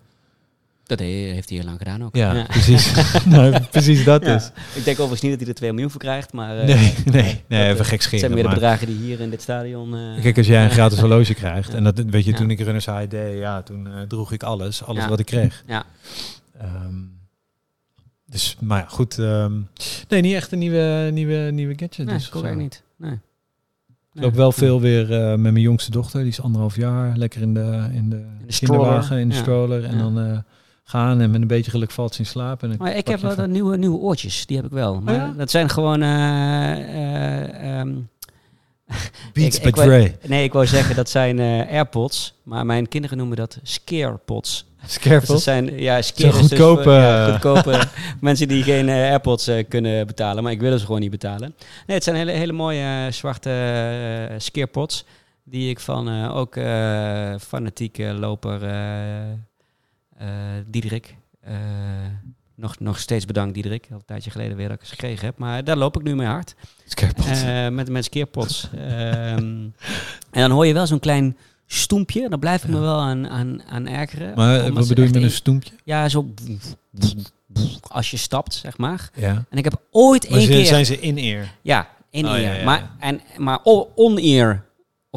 Dat he- heeft hij heel lang gedaan ook. Ja, precies. (laughs) (laughs) nou, precies dat Ja. is. Ik denk overigens niet dat hij er 2 miljoen voor krijgt, maar... eh, Nee, nee, nee, dat, even eh, gek Het scheren. zijn meer de bedragen die hier in dit stadion... eh, Kijk, als jij een (laughs) gratis horloge krijgt, Ja. en dat weet je, Ja. toen ik Runners High deed, ja, toen droeg ik alles, alles Ja. wat ik kreeg. Ja. Ehm, dus, maar ja, goed. ehm, nee, niet echt een nieuwe, nieuwe, nieuwe gadget. Nee, dus ik niet. Nee. Ik loop wel veel weer eh, met mijn jongste dochter, die is anderhalf jaar, lekker in de, in de, de kinderwagen, stroller, in de ja. stroller. En Ja. dan eh, gaan en met een beetje geluk valt ze in slaap. En Maar ik heb wel de nieuwe, nieuwe oortjes, die heb ik wel. Maar ja? dat zijn gewoon... eh, eh, ehm, (laughs) Beats by Dre. nee, ik wou zeggen dat zijn eh, AirPods, maar mijn kinderen noemen dat Scarepods. Dus Scareful. dat zijn ja, scare dus goedkope, ja, goedkope (laughs) mensen die geen AirPods kunnen betalen, maar ik wil ze gewoon niet betalen. Nee, het zijn hele, hele mooie zwarte Scarepods die ik van ook fanatieke loper Diederik. eh, nog, nog steeds bedankt Diederik. Al een tijdje geleden weer dat ik ze gekregen heb. Maar daar loop ik nu mee hard. Eh, met, met skeerpots. Ehm, en dan hoor je wel zo'n klein stoempje. Daar blijf ik me wel aan, aan, aan ergeren. maar eh, wat bedoel je met een in- stoempje? Ja, zo... Als je stapt, zeg maar. Ja. En ik heb ooit Maar één zijn, keer... zijn ze? Ja, in Oh, ear. ja, ja, ja. Maar, en, maar on-ear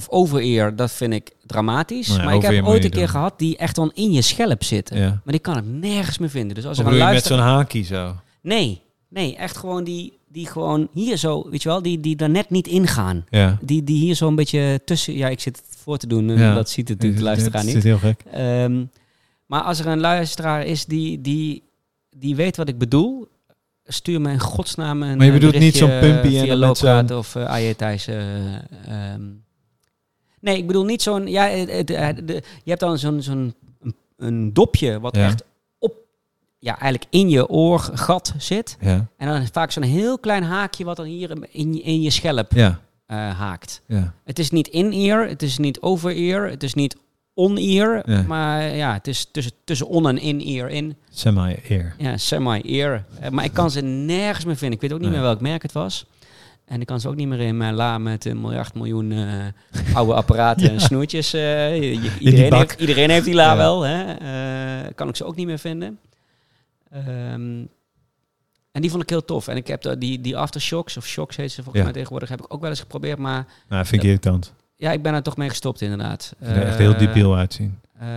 of over-ear, dat vind ik dramatisch. Nou maar ik heb ooit een keer doen. gehad die echt dan in je schelp zitten. Ja. Maar die kan ik nergens meer vinden. Dus als Of er een je met zo'n haakje zo? Nee, nee, echt gewoon die, die gewoon hier zo, weet je wel, die, die er net niet ingaan. Ja. Die, die hier zo'n beetje tussen... Ja, ik zit het voor te doen en Ja. dat ziet het natuurlijk de luisteraar niet. is heel gek. Ehm, maar als er een luisteraar is die, die, die weet wat ik bedoel... Stuur me in godsnaam een Maar je eh, bedoelt niet zo'n pumpy en via dan met of uh, AJ Thijs. eh, ehm. Nee, ik bedoel niet zo'n... Ja, eh, de, je hebt dan zo'n zo'n een, een dopje wat Ja. echt op... Ja, eigenlijk in je oorgat zit. Ja. En dan vaak zo'n heel klein haakje wat dan hier in, je- in je schelp Ja. eh, haakt. Ja. Het is niet in-ear, het is niet over-ear, het is niet on-ear. Maar ja, het is tussen, tussen on- en in-ear in. Semi-ear. Ja, semi-ear. Eh, maar ik kan ze nergens meer vinden. Ik weet ook niet Nee. meer welk merk het was. En ik kan ze ook niet meer in mijn la met een miljard miljoen eh, oude apparaten (laughs) en snoertjes. eh, iedereen, heeft, iedereen heeft die la Ja. wel. Hè? Eh, kan ik ze ook niet meer vinden. Ehm, en die vond ik heel tof. En ik heb de- die, die aftershocks, of shocks heet ze volgens Ja. mij tegenwoordig, heb ik ook wel eens geprobeerd. Maar Nou, vind ik irritant. ja, ik ben er toch mee gestopt inderdaad. Ziet er echt heel Eh, debiel uitzien. eh,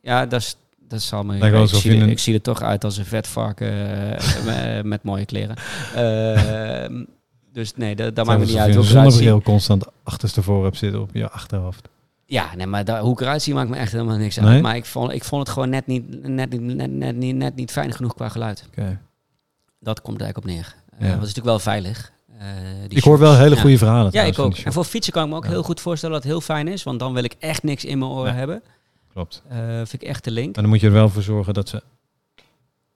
ja, dat, is, dat zal me... Ik, zie er, ik zie er toch uit als een vet varken eh, (laughs) met, met mooie kleren. (laughs) Dus nee, dat, dat maakt me niet uit Als ik je een zonnebril constant achterstevoren hebt zitten op je achterhoofd. Ja, nee, maar daar, hoe ik eruit zie maakt me echt helemaal niks uit. Maar ik vond, ik vond het gewoon net niet, net, niet- net, net, niet, net niet fijn genoeg qua geluid. Dat komt er eigenlijk op neer. Ja. Eh, het is natuurlijk wel veilig. eh, Ik hoor wel hele Ja. goede verhalen. Ja, ik ook. En voor fietsen kan ik me ook Ja. heel goed voorstellen dat het heel fijn is. Want dan wil ik echt niks in mijn oren Ja. hebben. Klopt. Eh, vind ik echt de link. Maar dan moet je er wel voor zorgen dat ze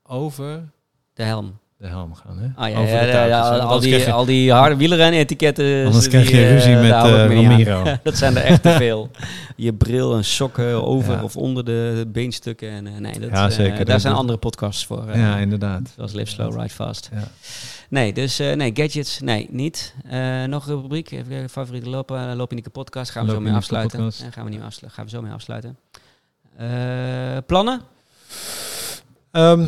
over De helm. De helm gaan. Hè? Ah, ja, over ja, de ja, touwtjes, ja, hè? Want al, die, je- al die harde wielren-etiketten. Anders krijg je eh, ruzie met, ik eh. Ramiro. (laughs) dat zijn er echt te veel. (laughs) Je bril en sokken over of onder de beenstukken. En, eh, nee, dat, Ja, zeker. daar Dat- zijn andere podcasts voor. Ja, inderdaad. Zoals Live Slow, Ride Fast. Nee, dus nee, gadgets, nee, niet. Nog een rubriek, even kijken, favoriete lopen, Loop in de podcast. Gaan we Loop zo mee afsluiten. En gaan we, niet afslu- gaan we zo mee afsluiten. Plannen? Ehm,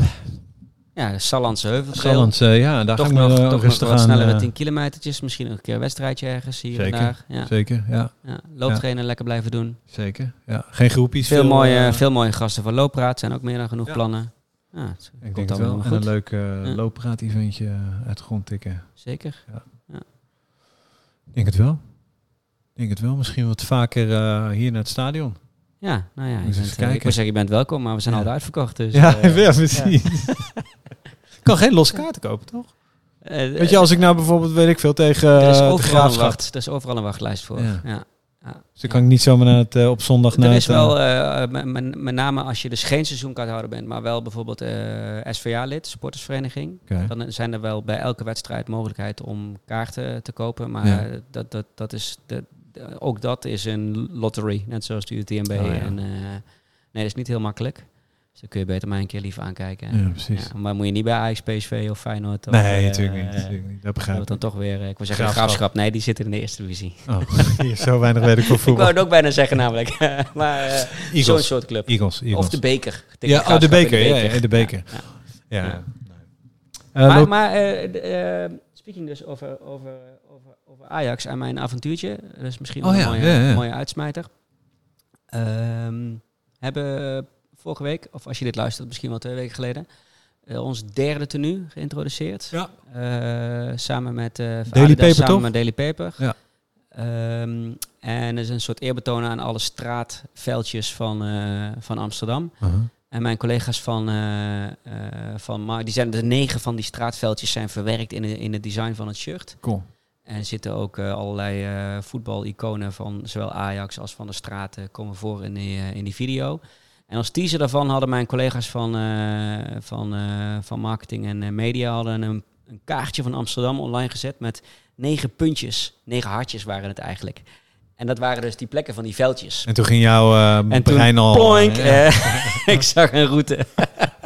Ja, de Sallandse Heuveltrail. Salland, eh, ja, daar toch ga ik nog, me toch nog rustig wat aan. snellere eh, 10 kilometertjes. Misschien nog een keer een wedstrijdje ergens hier Zeker. en daar. Ja. Zeker, ja, Ja. Looptrainen lekker blijven doen. zeker. Ja. Geen groepjes. Veel, mooie, eh, veel mooie gasten van Looppraat. zijn ook meer dan genoeg Ja. plannen. Ja, het Ik komt denk het wel. En een leuk uh, Ja. looppraat-eventje eh, uit de grond tikken. Zeker. Ik denk het wel. Ik denk het wel. Misschien wat vaker eh, hier naar het stadion. Ja, nou ja. Je Moet eens bent, eh, ik wil zeggen, je bent welkom, maar we zijn Ja. al uitverkocht. Dus, ja, eh, (laughs) ja, precies. (laughs) Ik kan geen losse kaarten kopen, toch? eh, Weet je, als ik nou bijvoorbeeld, weet ik veel, tegen er is eh, de overal een graafschap... wacht. Er is overal een wachtlijst voor. Ja. Ja. Dus dan kan ik niet zomaar naar het, eh, op zondag naar Er is eh, wel, eh, met- name als je dus geen seizoenkaarthouder bent, maar wel bijvoorbeeld eh, SVA-lid, supportersvereniging. Oké. Dan zijn er wel bij elke wedstrijd mogelijkheid om kaarten te kopen. Maar Ja. eh, dat, dat, dat is ook dat is een lottery, net zoals de UTMB. Oh, en, eh, nee, dat is niet heel makkelijk. Dus dan kun je beter maar een keer liever aankijken. Ja, precies. Ja, maar moet je niet bij Ajax, PSV of Feyenoord? Of, nee, natuurlijk niet, eh, natuurlijk niet. Dat begrijp ik. dan toch weer, eh, ik wil zeggen Graafschap. graafschap. Nee, die zitten in de eerste divisie. Oh, (laughs) hier, zo weinig weet ik (laughs) Ik voetbal. wou het ook bijna zeggen namelijk. (laughs) maar eh, zo'n soort club. Eagles, Eagles. Of de beker. Ja, oh, de Graafschap in beker, ja, de beker. Ja, maar de, speaking dus over, over, over, over Ajax en mijn avontuurtje. Dat is misschien wel Oh een mooie, mooie uitsmijter. Ehm, hebben vorige week, of als je dit luistert, misschien wel twee weken geleden, eh, ons derde tenue geïntroduceerd. Ja. Eh, samen met Adidas, Daily Paper, samen toch? met Daily Paper. Ja. Ehm, en er is een soort eerbetoon aan alle straatveldjes van, van Amsterdam. En mijn collega's van, van Mar- die zijn de negen van die straatveldjes zijn verwerkt in, de, in het design van het shirt. Cool. En er zitten ook allerlei voetbaliconen van zowel Ajax als van de straten komen voor in die, in die video. En als teaser daarvan hadden mijn collega's van, eh, van, eh, van marketing en eh, media hadden een, een kaartje van Amsterdam online gezet met negen puntjes. Negen hartjes waren het eigenlijk. En dat waren dus die plekken van die veldjes. En toen ging jouw eh En toen brein al... Ploink, ja. eh, (laughs) ik zag een route.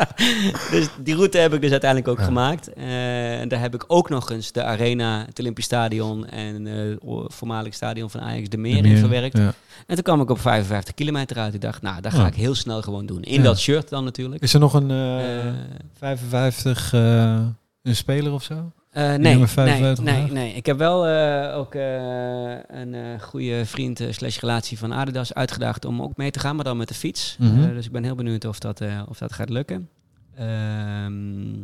(laughs) dus die route heb ik dus uiteindelijk ook Ja. gemaakt. Eh, en daar heb ik ook nog eens de Arena, het Olympisch Stadion en eh, het voormalig stadion van Ajax de Meer in Meer, verwerkt. ja. En toen kwam ik op 55 kilometer uit. Ik dacht, nou, dat ga ik heel snel gewoon doen. In dat shirt dan natuurlijk. Is er nog een eh, Eh, 55 eh, een speler of zo? Eh, nee, nummer nee, 55 nee. Ik heb wel eh, ook eh, een goede vriend slash relatie van Adidas uitgedaagd om ook mee te gaan, maar dan met de fiets. Mhm. Dus ik ben heel benieuwd of dat, of dat gaat lukken. Ehm,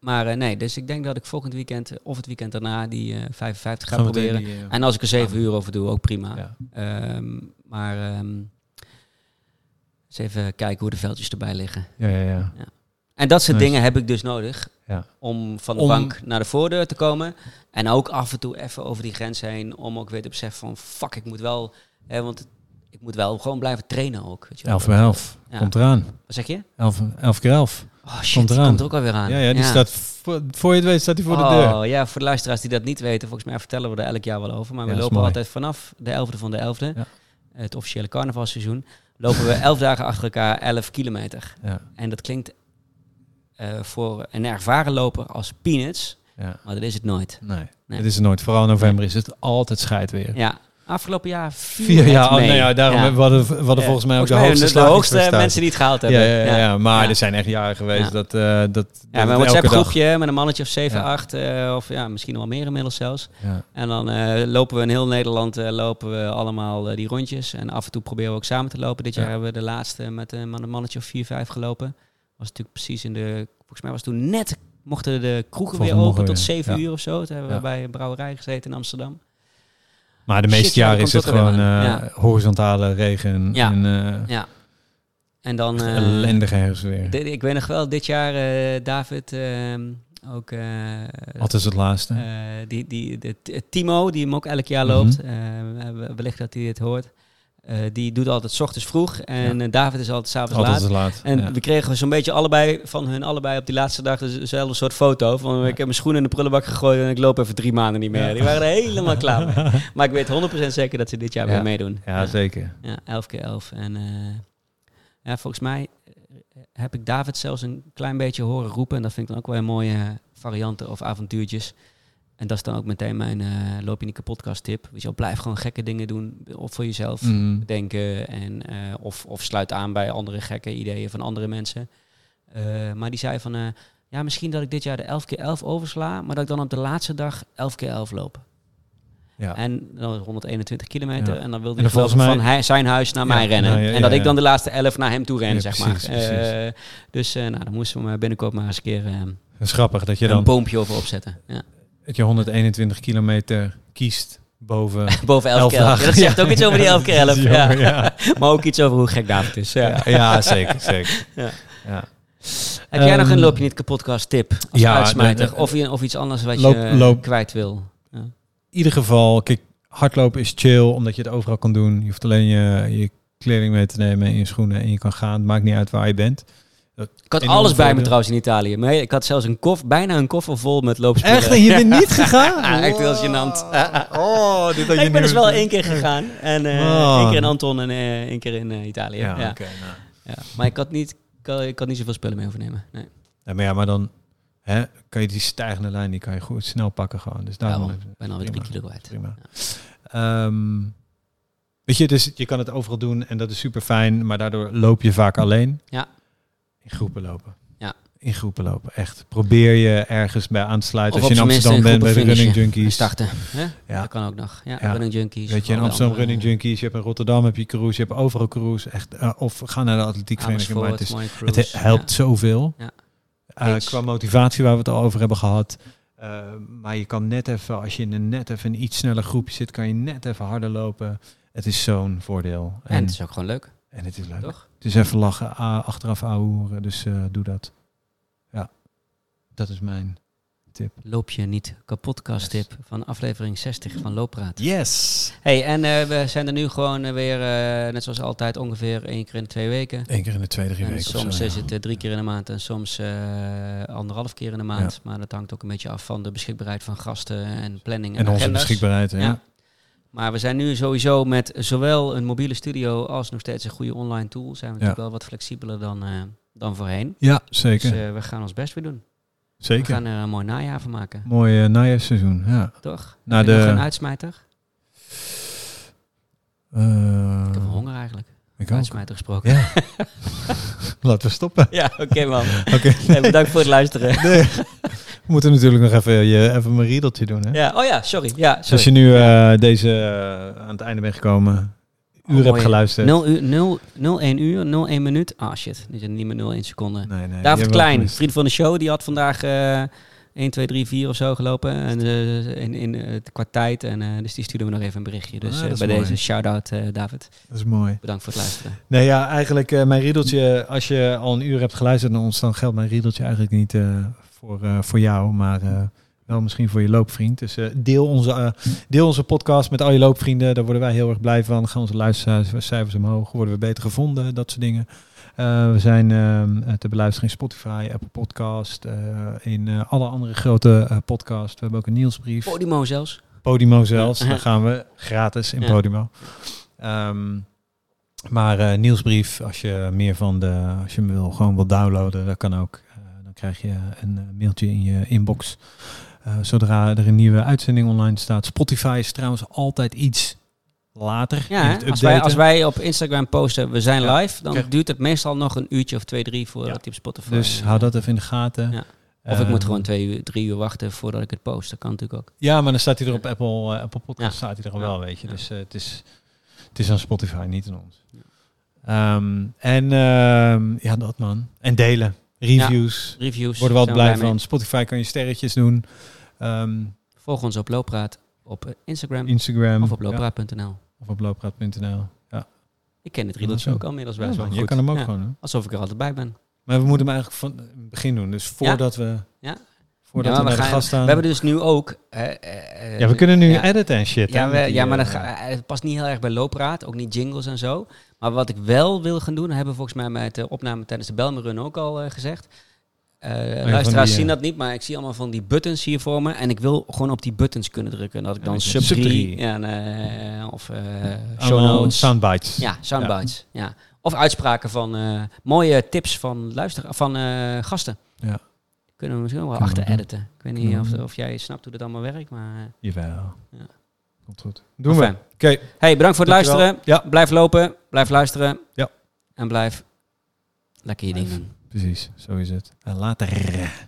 maar nee, dus ik denk dat ik volgend weekend of het weekend daarna die eh 55 ga proberen. die, En als ik er zeven uur over doe, ook prima. ja. Ehm, maar ehm, eens even kijken hoe de veldjes erbij liggen. Ja, ja, ja. En dat soort Nice. dingen heb ik dus nodig Ja. om van de Om- bank naar de voordeur te komen. En ook af en toe even over die grens heen om ook weer te beseffen van fuck, ik moet wel, hè, want ik moet wel gewoon blijven trainen ook. Weet je wel. 11 bij 11. Ja. Komt eraan. Wat zeg je? 11, 11 keer 11. Oh shit, Komt eraan. komt er ook alweer aan. Ja, ja, die staat, voor, je het weet staat hij voor de deur. Oh ja, voor de luisteraars die dat niet weten, volgens mij vertellen we er elk jaar wel over. Maar Ja, we lopen altijd vanaf de 11e van de 11e, Ja. het officiële carnavalseizoen, lopen we 11 (laughs) dagen achter elkaar 11 kilometer. Ja, En dat klinkt eh, voor een ervaren loper als peanuts, ja. maar dat is het nooit. Nee, Nee. het is er nooit. Vooral in november is het altijd scheid weer. Ja, afgelopen jaar Vier het jaar. Mee. nee, ja, daarom Ja. hebben we hadden, we hadden volgens mij ook Volgens de hoogste de, hoogste slagingsprestatie. mensen die het gehaald hebben. ja, ja, maar er zijn echt jaren geweest dat, eh dat, dat Ja, het een elke WhatsApp dag- groepje met een mannetje of 7, Ja. 8 eh, of ja, misschien nog wel meer inmiddels zelfs. Ja. En dan lopen we in heel Nederland lopen we allemaal die rondjes. En af en toe proberen we ook samen te lopen. Dit jaar Ja. hebben we de laatste met een man- een mannetje of 4, 5 gelopen. Was natuurlijk precies in de, volgens mij was toen net, mochten de kroegen Volgens weer open tot we, 7 ja. uur of zo. Toen hebben we bij een brouwerij gezeten in Amsterdam. Maar de meeste ja, jaren is het gewoon weer eh, horizontale regen Ja. en eh Ja. En dan... eh, ellendig herfstweer. Dit- ik weet nog wel, dit jaar eh, David ehm, ook... eh, Altijd het laatste. eh, die, die, de, Timo, die hem ook elk jaar loopt, eh, we- wellicht dat hij het hoort, eh, die doet altijd 's ochtends vroeg en eh, David is altijd s'avonds laat. laat. En ja. we kregen zo'n beetje allebei van hun allebei op die laatste dag dezelfde soort foto. Van ik heb mijn schoenen in de prullenbak gegooid en ik loop even drie maanden niet meer. Die waren er helemaal klaar mee. (laughs) Maar ik weet 100% zeker dat ze dit jaar Ja. weer meedoen. ja, zeker. Ja, 11 keer 11. En eh, ja, volgens mij heb ik David zelfs een klein beetje horen roepen. En dat vind ik dan ook wel een mooie varianten of avontuurtjes. En dat is dan ook meteen mijn eh, loop je niet kapotcast tip. Weet je blijf gewoon gekke dingen doen. Of voor jezelf Mm. denken. En, eh, of, of sluit aan bij andere gekke ideeën van andere mensen. Eh, maar die zei van, ja, misschien dat ik dit jaar de 11 keer 11 oversla, maar dat ik dan op de laatste dag 11 keer 11 loop. Ja. En dan 121 kilometer. Ja. En dan wilde hij mij- van hij, zijn huis naar Ja, mij rennen. nou en dat ik dan de laatste 11 naar hem toe ren, zeg precies, maar. precies. Dus nou, dan moesten we maar binnenkort maar eens een keer Dat is grappig dat je een dan boompje over opzetten. Ja. Dat je 121 kilometer kiest boven (laughs) Boven 11 11 keer 11. Ja, dagen. dat zegt ook iets over die 11 keer 11. (laughs) Ja. Jammer, ja. (laughs) maar ook iets over hoe gek David is. Ja. Zeker, zeker. Ja. Ja. Heb jij nog Ehm, een Loop je niet kapot podcast tip als ja, uitsmijter? of, of iets anders wat Loop- je loop- kwijt wil? Ja. In ieder geval, kijk, hardlopen is chill, omdat je het overal kan doen. Je hoeft alleen je, je kleding mee te nemen en je schoenen en je kan gaan. Het maakt niet uit waar je bent. Ik had alles bij me trouwens in Italië. Maar ik had zelfs een koffer, bijna een koffer vol met loopspullen. Echt? En je bent niet (laughs) gegaan? Ja, echt heel gênant. Oh, dit had je ik ben dus wel één keer gegaan. En Man. één keer in Anton en eh, één keer in eh, Italië. Ja, nou. ja. Maar ik had, niet, ik, had, ik had niet zoveel spullen mee overnemen. Nee. Ja, maar ja, maar dan hè, kan je die stijgende lijn, die kan je goed snel pakken gewoon. Dus daarom even- Ik ben alweer drie kilo kwijt. Prima. Ehm, weet je, dus je kan het overal doen en dat is super fijn, maar daardoor loop je vaak alleen. Ja. In groepen lopen. Ja. In groepen lopen, echt. Probeer je ergens bij aan te sluiten. Of Als je in Amsterdam bent bij de Running. Junkies. Starten. Hè? Ja. Dat kan ook nog. Ja, Ja. Running Junkies. Weet je, in Amsterdam andere- Running Junkies, je hebt in Rotterdam heb je cruise, je hebt overal cruise. Echt, eh, of ga naar de atletiekvereniging, maar het, is, het helpt zoveel. Ja. Eh, qua motivatie waar we het al over hebben gehad. Eh, maar je kan net even, als je in een net even een iets sneller groepje zit, kan je net even harder lopen. Het is zo'n voordeel. Ja. En het is ook gewoon leuk, en het is leuk. toch? Het is even lachen, achteraf ouwehoeren, dus eh, doe dat. Ja, dat is mijn tip. Loop je niet kapotkast Yes. tip van aflevering 60 van Looppraat. Yes! Hey, en eh, we zijn er nu gewoon eh, weer, net zoals altijd, ongeveer één keer in de twee weken. Eén keer in de twee, drie En weken soms zo, is ja. het drie keer in de maand en soms anderhalf keer in de maand. Maar dat hangt ook een beetje af van de beschikbaarheid van gasten en planning en, En onze beschikbaarheid, ja. Maar we zijn nu sowieso met zowel een mobiele studio als nog steeds een goede online tool. Zijn we natuurlijk wel wat flexibeler dan, eh, dan voorheen. Ja, Dus zeker. eh, we gaan ons best weer doen. We zeker. gaan er een mooi najaar van maken, Mooi uh, najaarseizoen, ja. toch? Na nog de- een uitsmijter? Ik heb honger eigenlijk. Ik. Uitsmijter gesproken. Ja. (laughs) Laten we stoppen. Ja, oké man. (laughs) Oké. Bedankt voor het luisteren. (laughs) Nee. We moeten natuurlijk nog even, je, even mijn riedeltje doen, hè? Ja, oh ja, sorry. Ja, Dus sorry. als je nu eh, deze eh, aan het einde bent gekomen, uur hebt geluisterd. 0 uur, 0, 01 uur, 01 minuut. Ah shit, dit is niet meer 01 seconden. Nee, David Klein, vriend van de show, die had vandaag eh 1, 2, 3, 4 of zo gelopen. En, eh, in, in, eh, qua tijd. En, eh, dus die stuurde me nog even een berichtje. Dus Ah, eh, bij mooi. deze shout-out David. Dat is mooi. Bedankt voor het luisteren. Nee, ja, eigenlijk mijn riedeltje, als je al een uur hebt geluisterd naar ons, dan geldt mijn riedeltje eigenlijk niet voor, voor jou, maar wel misschien voor je loopvriend. Dus deel, onze, deel onze podcast met al je loopvrienden, daar worden wij heel erg blij van. Gaan onze luistercijfers omhoog, worden we beter gevonden, dat soort dingen. Eh, we zijn eh, te beluisteren in Spotify, Apple Podcast, eh, in alle andere grote podcasts. We hebben ook een nieuwsbrief. Podimo zelfs. Podimo zelfs. Daar (laughs) gaan we gratis in. Podimo. Ehm, maar eh nieuwsbrief, als je meer van de, als je hem wil, gewoon wil downloaden, dat kan ook. Dan krijg je een mailtje in je inbox. Zodra er een nieuwe uitzending online staat. Spotify is trouwens altijd iets later. Ja, als, wij, als wij op Instagram posten, we zijn Ja. live, dan Kijk. duurt het meestal nog een uurtje of twee, drie voordat Ja. die op Spotify... Dus hou dat even in de gaten. Ja. Of ik moet Ehm, gewoon twee uur, drie uur wachten voordat ik het post. Dat kan natuurlijk ook. Ja, maar dan staat hij er op Apple, eh, Apple Podcast Ja. staat hij er al wel, weet je. Ja. Dus eh, het, is, het is aan Spotify, niet aan ons. Ehm, en ehm, ja, dat man. En delen. Reviews. Reviews. Worden we altijd blij mee. van. Spotify kan je sterretjes doen. Ehm, Volg ons op Looppraat op eh, Instagram Instagram. of op ja, looppraat.nl. of op loopraad.nl. Ja. Ik ken het riedeltje ook al inmiddels best Ja, wel goed. je kan hem ook Ja, gewoon. Alsof ik er altijd bij ben. Maar we moeten hem eigenlijk van het begin doen. Dus voordat we, Ja. voordat Ja, we gaan- gast staan. We hebben dus nu ook... eh, eh, ja, we kunnen nu editen en shit. Ja, we, die, ja, maar dat eh, ga- het past niet heel erg bij loopraad. Ook niet jingles en zo. Maar wat ik wel wil gaan doen, hebben we volgens mij met de opname tijdens de Belmerun ook al gezegd. Eh, luisteraars die, zien eh, dat niet, maar ik zie allemaal van die buttons hier voor me. En ik wil gewoon op die buttons kunnen drukken. Dat ik dan Ja, sub sub 3 drie. ja, en, eh, of eh show notes. soundbites. Ja, soundbites. Ja. Of uitspraken van mooie tips van, van gasten. Ja. Kunnen we misschien wel Kunnen achter editen. Ik weet niet of, of jij snapt hoe dat allemaal werkt, maar... Jawel. Ja. Komt goed. Doen we. Oké. Hey, bedankt voor het Dankjewel. luisteren. Ja. Blijf lopen, blijf luisteren. Ja. En blijf lekker je ding Blijf. doen. Precies, zo is het. Later.